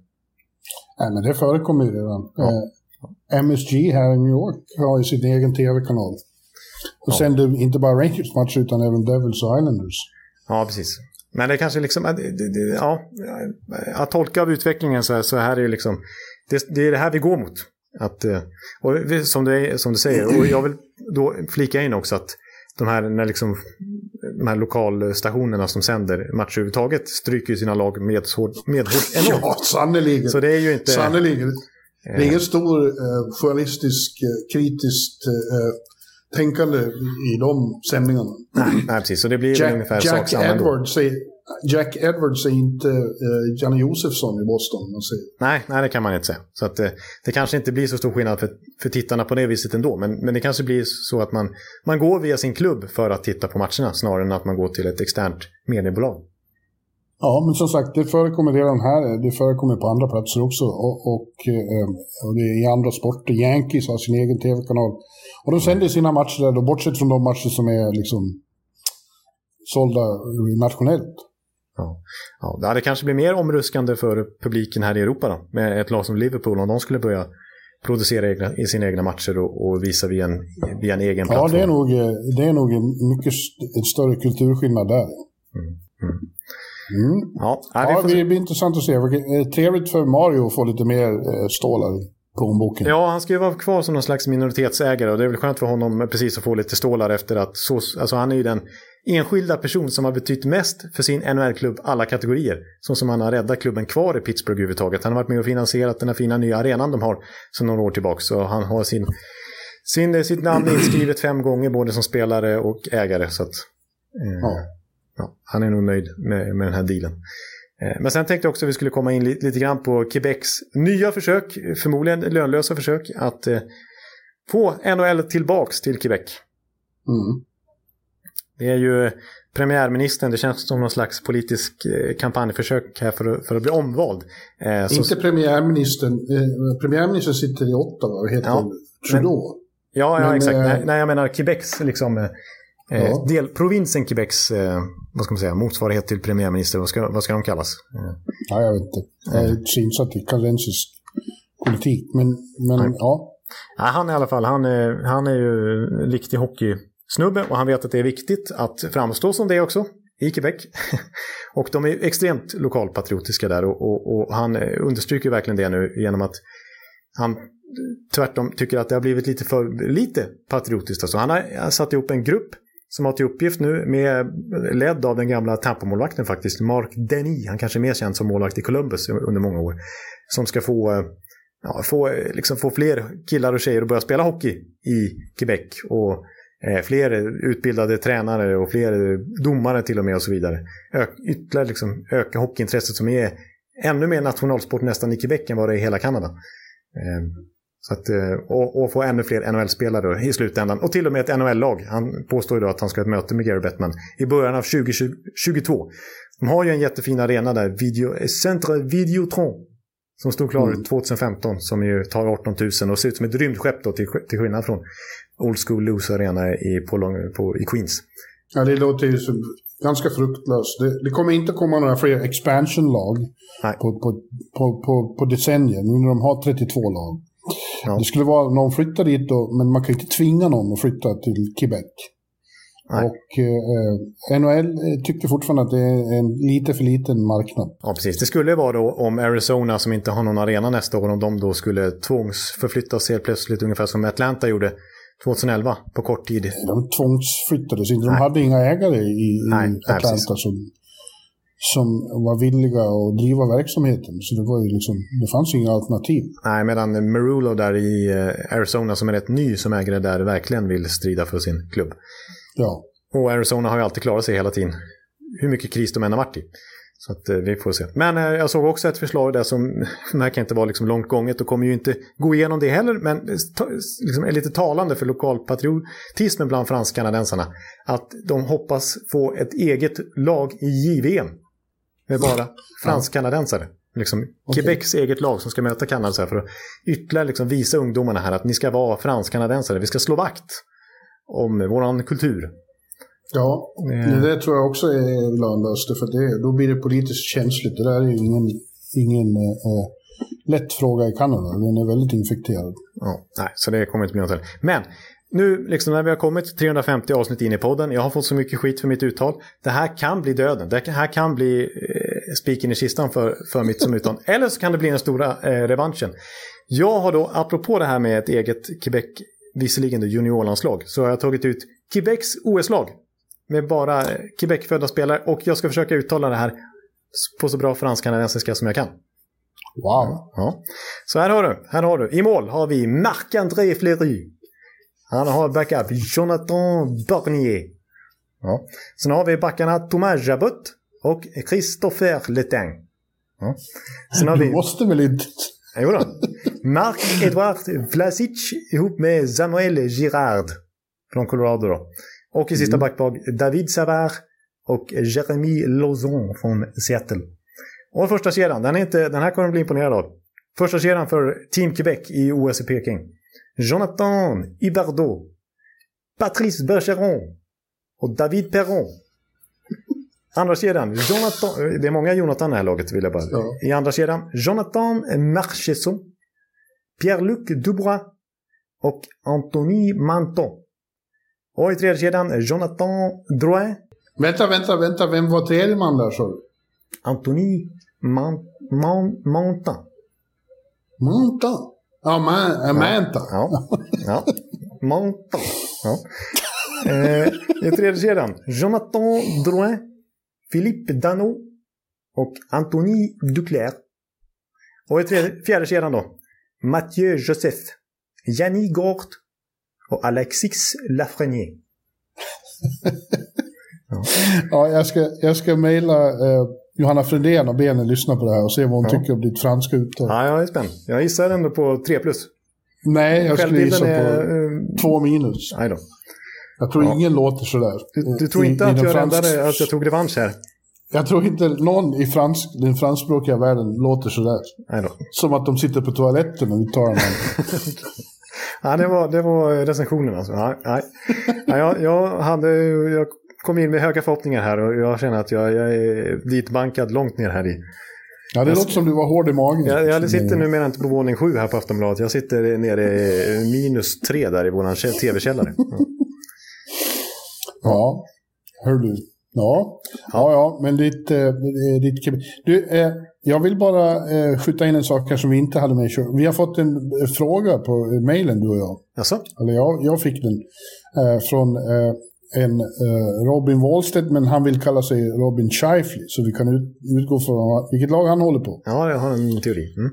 Nej, men det förekommer ju redan. Ja. MSG här i New York har ju sin egen tv-kanal. Och ja. sänder inte bara Rangers matcher utan även Devils och Islanders. Ja, precis. Men det kanske liksom, ja, att tolka av utvecklingen så här, så här är det liksom, det, det är det här vi går mot. Att, eh, och som, du, som du säger, och jag vill då flika in också att de här, när liksom, de här lokalstationerna som sänder matcher överhuvudtaget stryker sina lag medhårs enormt. Ja, sannerligen. Så det är ju inte... Sannerligen. Det är ingen stor eh, journalistisk, eh, kritiskt eh, tänkande i de sändningarna. Nej, nej precis. Så det blir Jack, ungefär Jack sak Edwards är, Jack Edwards är inte uh, Janne Josefsson i Boston. Man säger. Nej, nej, det kan man inte säga. Så att, uh, det kanske inte blir så stor skillnad för, för tittarna på det viset ändå. Men, men det kanske blir så att man, man går via sin klubb för att titta på matcherna snarare än att man går till ett externt mediebolag. Ja, men som sagt, det förekommer redan här. Det förekommer på andra platser också. Och, och, uh, och det är i andra sporter. Yankees har sin egen tv-kanal. Och de sänder sina matcher där, då, bortsett från de matcher som är liksom sålda nationellt. Ja. Ja, det kanske blir mer omruskande för publiken här i Europa då, med ett lag som Liverpool om de skulle börja producera egna, i sina egna matcher och, och, visa via en, via en egen plattform. Ja, det är nog, det är nog mycket en större kulturskillnad där. Mm. Mm. Mm. Ja, ja, det blir intressant att se. Trevligt för Mario att få lite mer eh, stålar i plånboken. Ja, han ska ju vara kvar som någon slags minoritetsägare och det är väl skönt för honom precis att få lite stålar efter att så, alltså han är ju den enskilda person som har betytt mest för sin NHL-klubb alla kategorier. Så som han har räddat klubben kvar i Pittsburgh överhuvudtaget. Han har varit med och finansierat den här fina nya arenan de har sedan några år tillbaka. Så han har sin, sin, sitt namn inskrivet fem gånger både som spelare och ägare. Så att, eh, ja. Ja, han är nog nöjd med, med den här dealen. Eh, men sen tänkte jag också att vi skulle komma in lite, lite grann på Quebecs nya försök, förmodligen lönlösa försök, att eh, få NHL tillbaks till Quebec. Mm. Det är ju premiärministern, det känns som någon slags politisk eh, kampanjförsök här för, för att bli omvald. Eh, Inte så... premiärministern, eh, premiärministern sitter i Ottawa och heter ja, Trudeau. Men, ja, ja men, exakt. Nej, nej, jag menar Quebecs liksom, ja. del, provinsen Quebecs, eh, vad ska man säga, motsvarighet till premiärminister, vad ska, vad ska de kallas? Ja, jag vet inte. Jag är inte insatt i kanadensisk politik, men, men ja. Ja, han i alla fall, han är, han är ju riktig hockeysnubbe och han vet att det är viktigt att framstå som det också i Quebec. och de är extremt lokalpatriotiska där och, och, och, han understryker verkligen det nu genom att han tvärtom tycker att det har blivit lite för lite patriotiskt. Alltså han har satt ihop en grupp som har till uppgift nu, med, ledd av den gamla Tampa-målvakten faktiskt, Mark Denny, han kanske är mer känd som målvakt i Columbus under många år, som ska få eh, ja, få, eh, liksom få fler killar och tjejer att börja spela hockey i Quebec. Och eh, fler utbildade tränare och fler domare till och med och så vidare. Ö ytterligare liksom öka hockeyintresset som är ännu mer nationalsport nästan i Quebec än vad det är i hela Kanada. Eh, så att, eh, och, och, få ännu fler NHL-spelare i slutändan. Och till och med ett NHL-lag. Han påstår ju då att han ska ha ett möte med Gary Bettman i början av 2022. De har ju en jättefin arena där, Video, Centre Videotron. Som stod klar mm. 2015, som ju tar 18 000 och ser ut som ett rymdskepp då, till, till skillnad från Old School Loose Arena i, på, på, i Queens. Ja, det låter ju som ganska fruktlöst. Det, det, kommer inte komma några fler expansion-lag på, på, på, på, på decennier, nu när de har 32 lag. Ja. Det skulle vara någon flyttar dit då, men man kan inte tvinga någon att flytta till Quebec. Nej. Och eh, NHL eh, tycker fortfarande att det är en lite för liten marknad. Ja, precis. Det skulle vara då om Arizona som inte har någon arena nästa år, om de då skulle tvångsförflyttas helt plötsligt, ungefär som Atlanta gjorde 2011 på kort tid. De tvångsflyttades inte. De Nej. hade inga ägare i, i Nej, Atlanta som, som var villiga att driva verksamheten. Så det, var ju liksom, det fanns ju inga alternativ. Nej, medan Marulo där i eh, Arizona som är rätt ny som ägare där verkligen vill strida för sin klubb. Ja. Och Arizona har ju alltid klarat sig hela tiden. Hur mycket kris de än har varit i. Så att, eh, vi får se. Men eh, jag såg också ett förslag där som verkar inte vara liksom långt gånget och kommer ju inte gå igenom det heller. Men ta, liksom är lite talande för lokalpatriotismen bland fransk-kanadensarna. Att de hoppas få ett eget lag i JVM. Med bara fransk-kanadensare. Liksom okay. Quebecs eget lag som ska möta Kanada för att ytterligare liksom visa ungdomarna här att ni ska vara fransk-kanadensare. Vi ska slå vakt om vår kultur. Ja, eh. det tror jag också är lönlöst. För det, då blir det politiskt känsligt. Det där är ju ingen, ingen eh, lätt fråga i Kanada. Den är väldigt infekterad. Ja, nej, så det kommer inte bli något heller. Men nu liksom när vi har kommit 350 avsnitt in i podden. Jag har fått så mycket skit för mitt uttal. Det här kan bli döden. Det här kan bli eh, spiken i kistan för, för mitt som uttal. Eller så kan det bli den stora eh, revanschen. Jag har då, apropå det här med ett eget Quebec visserligen då juniorlandslag, så har jag tagit ut Quebecs OS-lag. Med bara Quebec-födda spelare och jag ska försöka uttala det här på så bra fransk-kanadensiska som jag kan. Wow. Ja. Så här har du, här har du. I mål har vi Marc-André Fleury. Han har backup Jonathan Barnier. Ja. Sen har vi backarna Thomas Jabot och Christopher Letain. Ja. Sen har vi... Du måste väl inte... Jo då. Marc-Edouard Vlasic ihop med Samuel Girard från Colorado. Då. Och i sista mm. backplag David Savard och Jeremy Lauzon från Seattle. Och första kedjan, den, är inte, den här kommer du bli imponerad av. Första kedjan för Team Quebec i OS i Peking. Jonathan Ibardo, Patrice Bergeron och David Perron. Andra kedjan, Jonathan, det är många Jonathan i det här laget vill jag bara. Ja. I andra kedjan, Jonathan Marchesson, Pierre-Luc Dubois och Anthony Manton. Och i tredje kedjan, Jonathan Drouin. Vänta, vänta, vänta. Vem var tredje man där sa du? Anthony Man Man Mantan. Mantan? Ja, man, Manta. Ja, ja. Mantan. Ja. Eh, I tredje kedjan, Jonathan Drouin, Philippe Dano och Anthony Duclair. Och i tredje, fjärde kedjan då, Mathieu Joseph, Yanni Gort och Alexis Lafrenier. Ja. ja, jag ska, jag ska mejla eh, Johanna Fredén och be henne lyssna på det här och se vad hon Ja. tycker om ditt franska uttal. Ja, jag är spänd. Jag gissar ändå på 3 plus. Nej, jag skulle gissa på är... eh, två minus. Nej då. Jag tror Ja. ingen låter sådär. Du, du tror I- inte i att den jag fransk- räddade att jag tog revansch här? Jag tror inte någon i fransk, den franskspråkiga världen låter sådär. Nej då. Som att de sitter på toaletten och uttalar namn. Ja, det var, det var recensionen alltså. Nej, nej. Ja, jag, jag, hade, jag kom in med höga förhoppningar här och jag känner att jag, jag är ditbankad långt ner här i. Ja, det Jag- låter som du var hård i magen. Jag, jag sitter numera inte på våning sju här på Aftonbladet. Jag sitter nere i minus tre där i vår tv-källare. Ja. Ja, hör du. Ja, ja, ja men ditt... Eh, ditt du, eh, jag vill bara eh, skjuta in en sak här som vi inte hade med. Vi har fått en eh, fråga på eh, mejlen, du och jag. Jaså? Eller jag, jag fick den. Eh, från eh, en eh, Robin Wallstedt, men han vill kalla sig Robin Scheifly. Så vi kan ut, utgå från vilket lag han håller på. Ja, jag har en teori. Mm.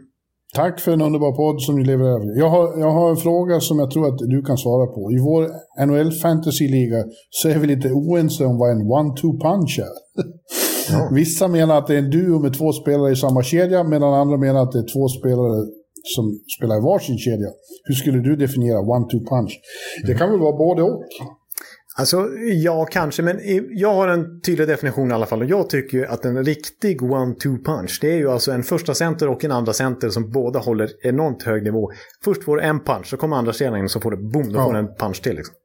Tack för en underbar podd som ni levererar. Jag har, jag har en fråga som jag tror att du kan svara på. I vår NHL Fantasy-liga så är vi lite oense om vad en one-two punch är. Ja. Vissa menar att det är en duo med två spelare i samma kedja, medan andra menar att det är två spelare som spelar i varsin kedja. Hur skulle du definiera one-two punch? Det kan väl vara både och? Alltså, ja, kanske, men i- jag har en tydlig definition i alla fall. Och jag tycker ju att en riktig one-two punch, det är ju alltså en första center och en andra center som båda håller enormt hög nivå. Först får du en punch, så kommer andra kedjan in så får du boom, då Ja. får du en punch till. Liksom.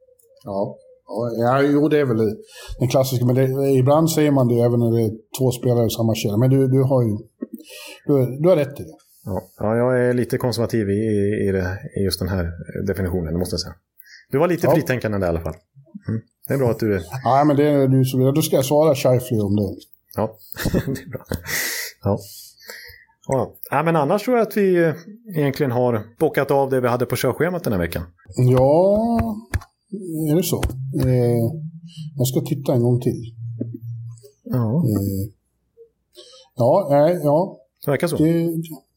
Ja. Ja, jo, det är väl den klassiska. Men det, ibland säger man det även när det är två spelare i samma kedja. Men du, du har ju du, du har rätt i det. Ja, ja, jag är lite konservativ i, i, det, i just den här definitionen, det måste jag säga. Du var lite Ja. fritänkande där i alla fall. Mm. Det är bra att du är... Ja, men det är du som... Då ska jag svara Scheifly om det. Ja, det är bra. Ja. Ja. ja, men annars tror jag att vi eh, egentligen har bockat av det vi hade på körschemat den här veckan. Ja, är det så? Eh, jag ska titta en gång till. Ja, Eh, ja, nej, ja det verkar så. det,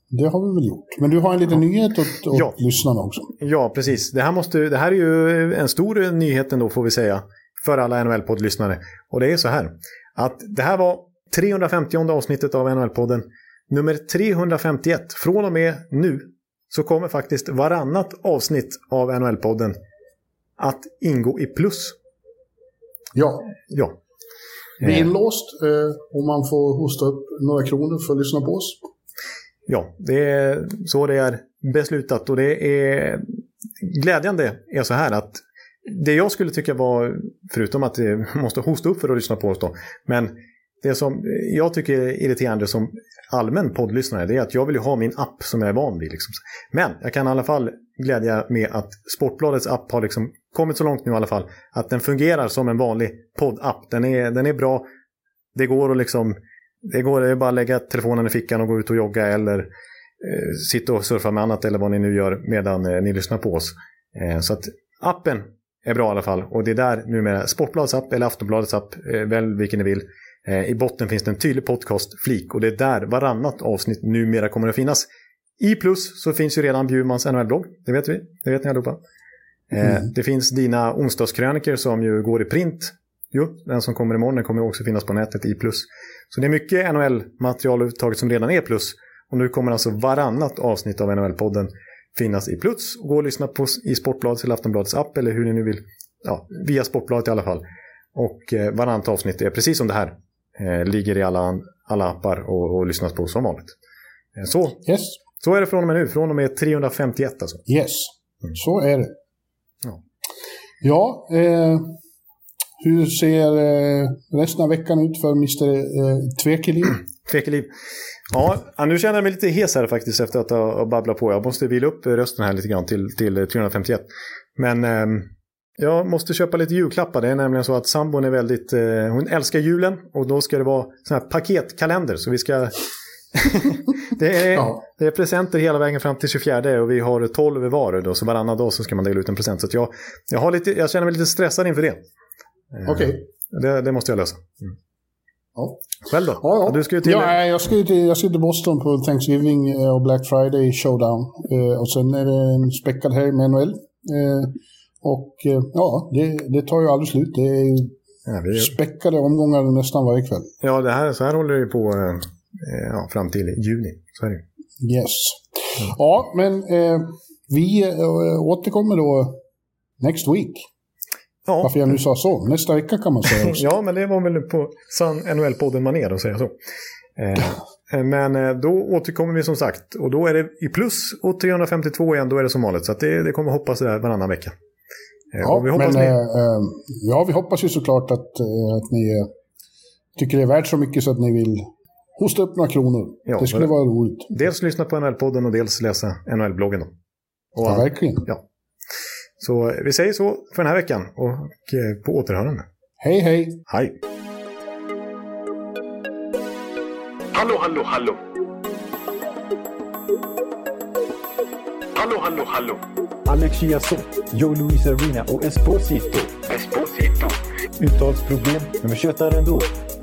det har vi väl gjort. Men du har en liten nyhet åt, åt Ja. lyssnarna också. Ja, precis. Det här, måste, det här är ju en stor nyhet ändå, får vi säga, för alla NHL-poddlyssnare. Och det är så här, att det här var 350 avsnittet av NHL-podden. Nummer 351. Från och med nu så kommer faktiskt varannat avsnitt av NHL-podden att ingå i plus. Ja, Ja. det är Eh, inlåst eh, och man får hosta upp några kronor för att lyssna på oss. Ja, det är så det är beslutat och det är glädjande är så här att det jag skulle tycka var, förutom att det måste hosta upp för att lyssna på oss då, men det som jag tycker är irriterande som allmän poddlyssnare det är att jag vill ju ha min app som jag är van vid. Liksom. Men jag kan i alla fall glädja med att Sportbladets app har liksom kommit så långt nu i alla fall att den fungerar som en vanlig poddapp. Den är, den är bra, det går att liksom det går det är bara att lägga telefonen i fickan och gå ut och jogga eller eh, sitta och surfa med annat eller vad ni nu gör medan eh, ni lyssnar på oss. Eh, så att appen är bra i alla fall och det är där numera Sportbladets app eller Aftonbladets app, eh, välj vilken ni vill. Eh, I botten finns det en tydlig podcast-flik och det är där varannat avsnitt numera kommer att finnas. I plus så finns ju redan Bjurmans NHL-blogg, det vet vi, det vet ni allihopa. Eh, Mm. Det finns dina onsdagskröniker som ju går i print. Jo, den som kommer imorgon den kommer också finnas på nätet i plus. Så det är mycket NHL-material överhuvudtaget som redan är plus. Och nu kommer alltså varannat avsnitt av NHL-podden finnas i plus. Och gå och lyssna på i Sportbladets eller Aftonbladets app eller hur ni nu vill. Ja, via Sportbladet i alla fall. Och eh, varannat avsnitt är precis som det här. Eh, ligger i alla, alla appar och, och lyssnas på som vanligt. Eh, så, Yes, så är det från och med nu. Från och med 351 alltså. yes. Så är det. Ja. Ja, eh, hur ser eh, resten av veckan ut för Mr. Eh, Tvekeliv? Tvekeliv. Ja, nu känner jag mig lite hes här faktiskt efter att ha babblat på. Jag måste vila upp rösten här lite grann till, till 351. Men ehm, jag måste köpa lite julklappar. Det är nämligen så att sambon är väldigt... Eh, hon älskar julen och då ska det vara sån här paketkalender. Så vi ska... det, är, Ja. det är presenter hela vägen fram till 24 och vi har 12 var. Då, så varannan dag så ska man dela ut en present. Så jag, jag, har lite, jag känner mig lite stressad inför det. Eh, Okej. Det, det måste jag lösa. Mm. Ja. Själv då? Ja, ja. Du ska ju till... Ja, jag ska ju till, jag ska till Boston på Thanksgiving eh, och Black Friday showdown. Eh, och sen är det en späckad helg med NHL. Och ja, det, det tar ju aldrig slut. Det är ju Ja, vi, Späckade omgångar nästan varje kväll. ja det här, så här håller det på eh, ja, fram till juni. Så är det. Yes. Ja, men eh, vi återkommer då next week. Ja, Varför jag nu sa så. Nästa vecka kan man säga också. ja, men det var väl på sann NHL-podden manér att säga så. Eh, men eh, då återkommer vi som sagt. Och då är det i plus och 352 igen, då är det som vanligt. Så det, det kommer hoppas där varannan vecka. Eh, Ja, vi hoppas men, ni... eh, eh, ja, vi hoppas ju såklart att, eh, att ni eh, tycker det är värt så mycket så att ni vill hosta upp några kronor. Ja, det skulle vara roligt. Dels lyssna på NHL-podden och dels läsa NHL-bloggen. Och, Ja, verkligen. ja. Så vi säger så för den här veckan och eh, på återhörande. Hej, hej! Hej! Hallå, hallå, hallå. Hallå, hallå, hallå. Alex Chiazot, Joe Luis Arena och Esposito. Esposito. Uttalsproblem, men vi tjötar ändå.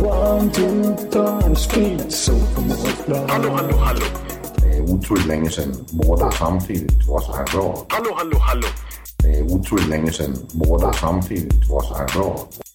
One, two, time, speed, so Hallå, hallå, hallå. Det er utroligt længe siden mor, der samtidig også har råd. Hallå, hallå, hallå. Det er utroligt længe siden mor, der samtidig også har råd.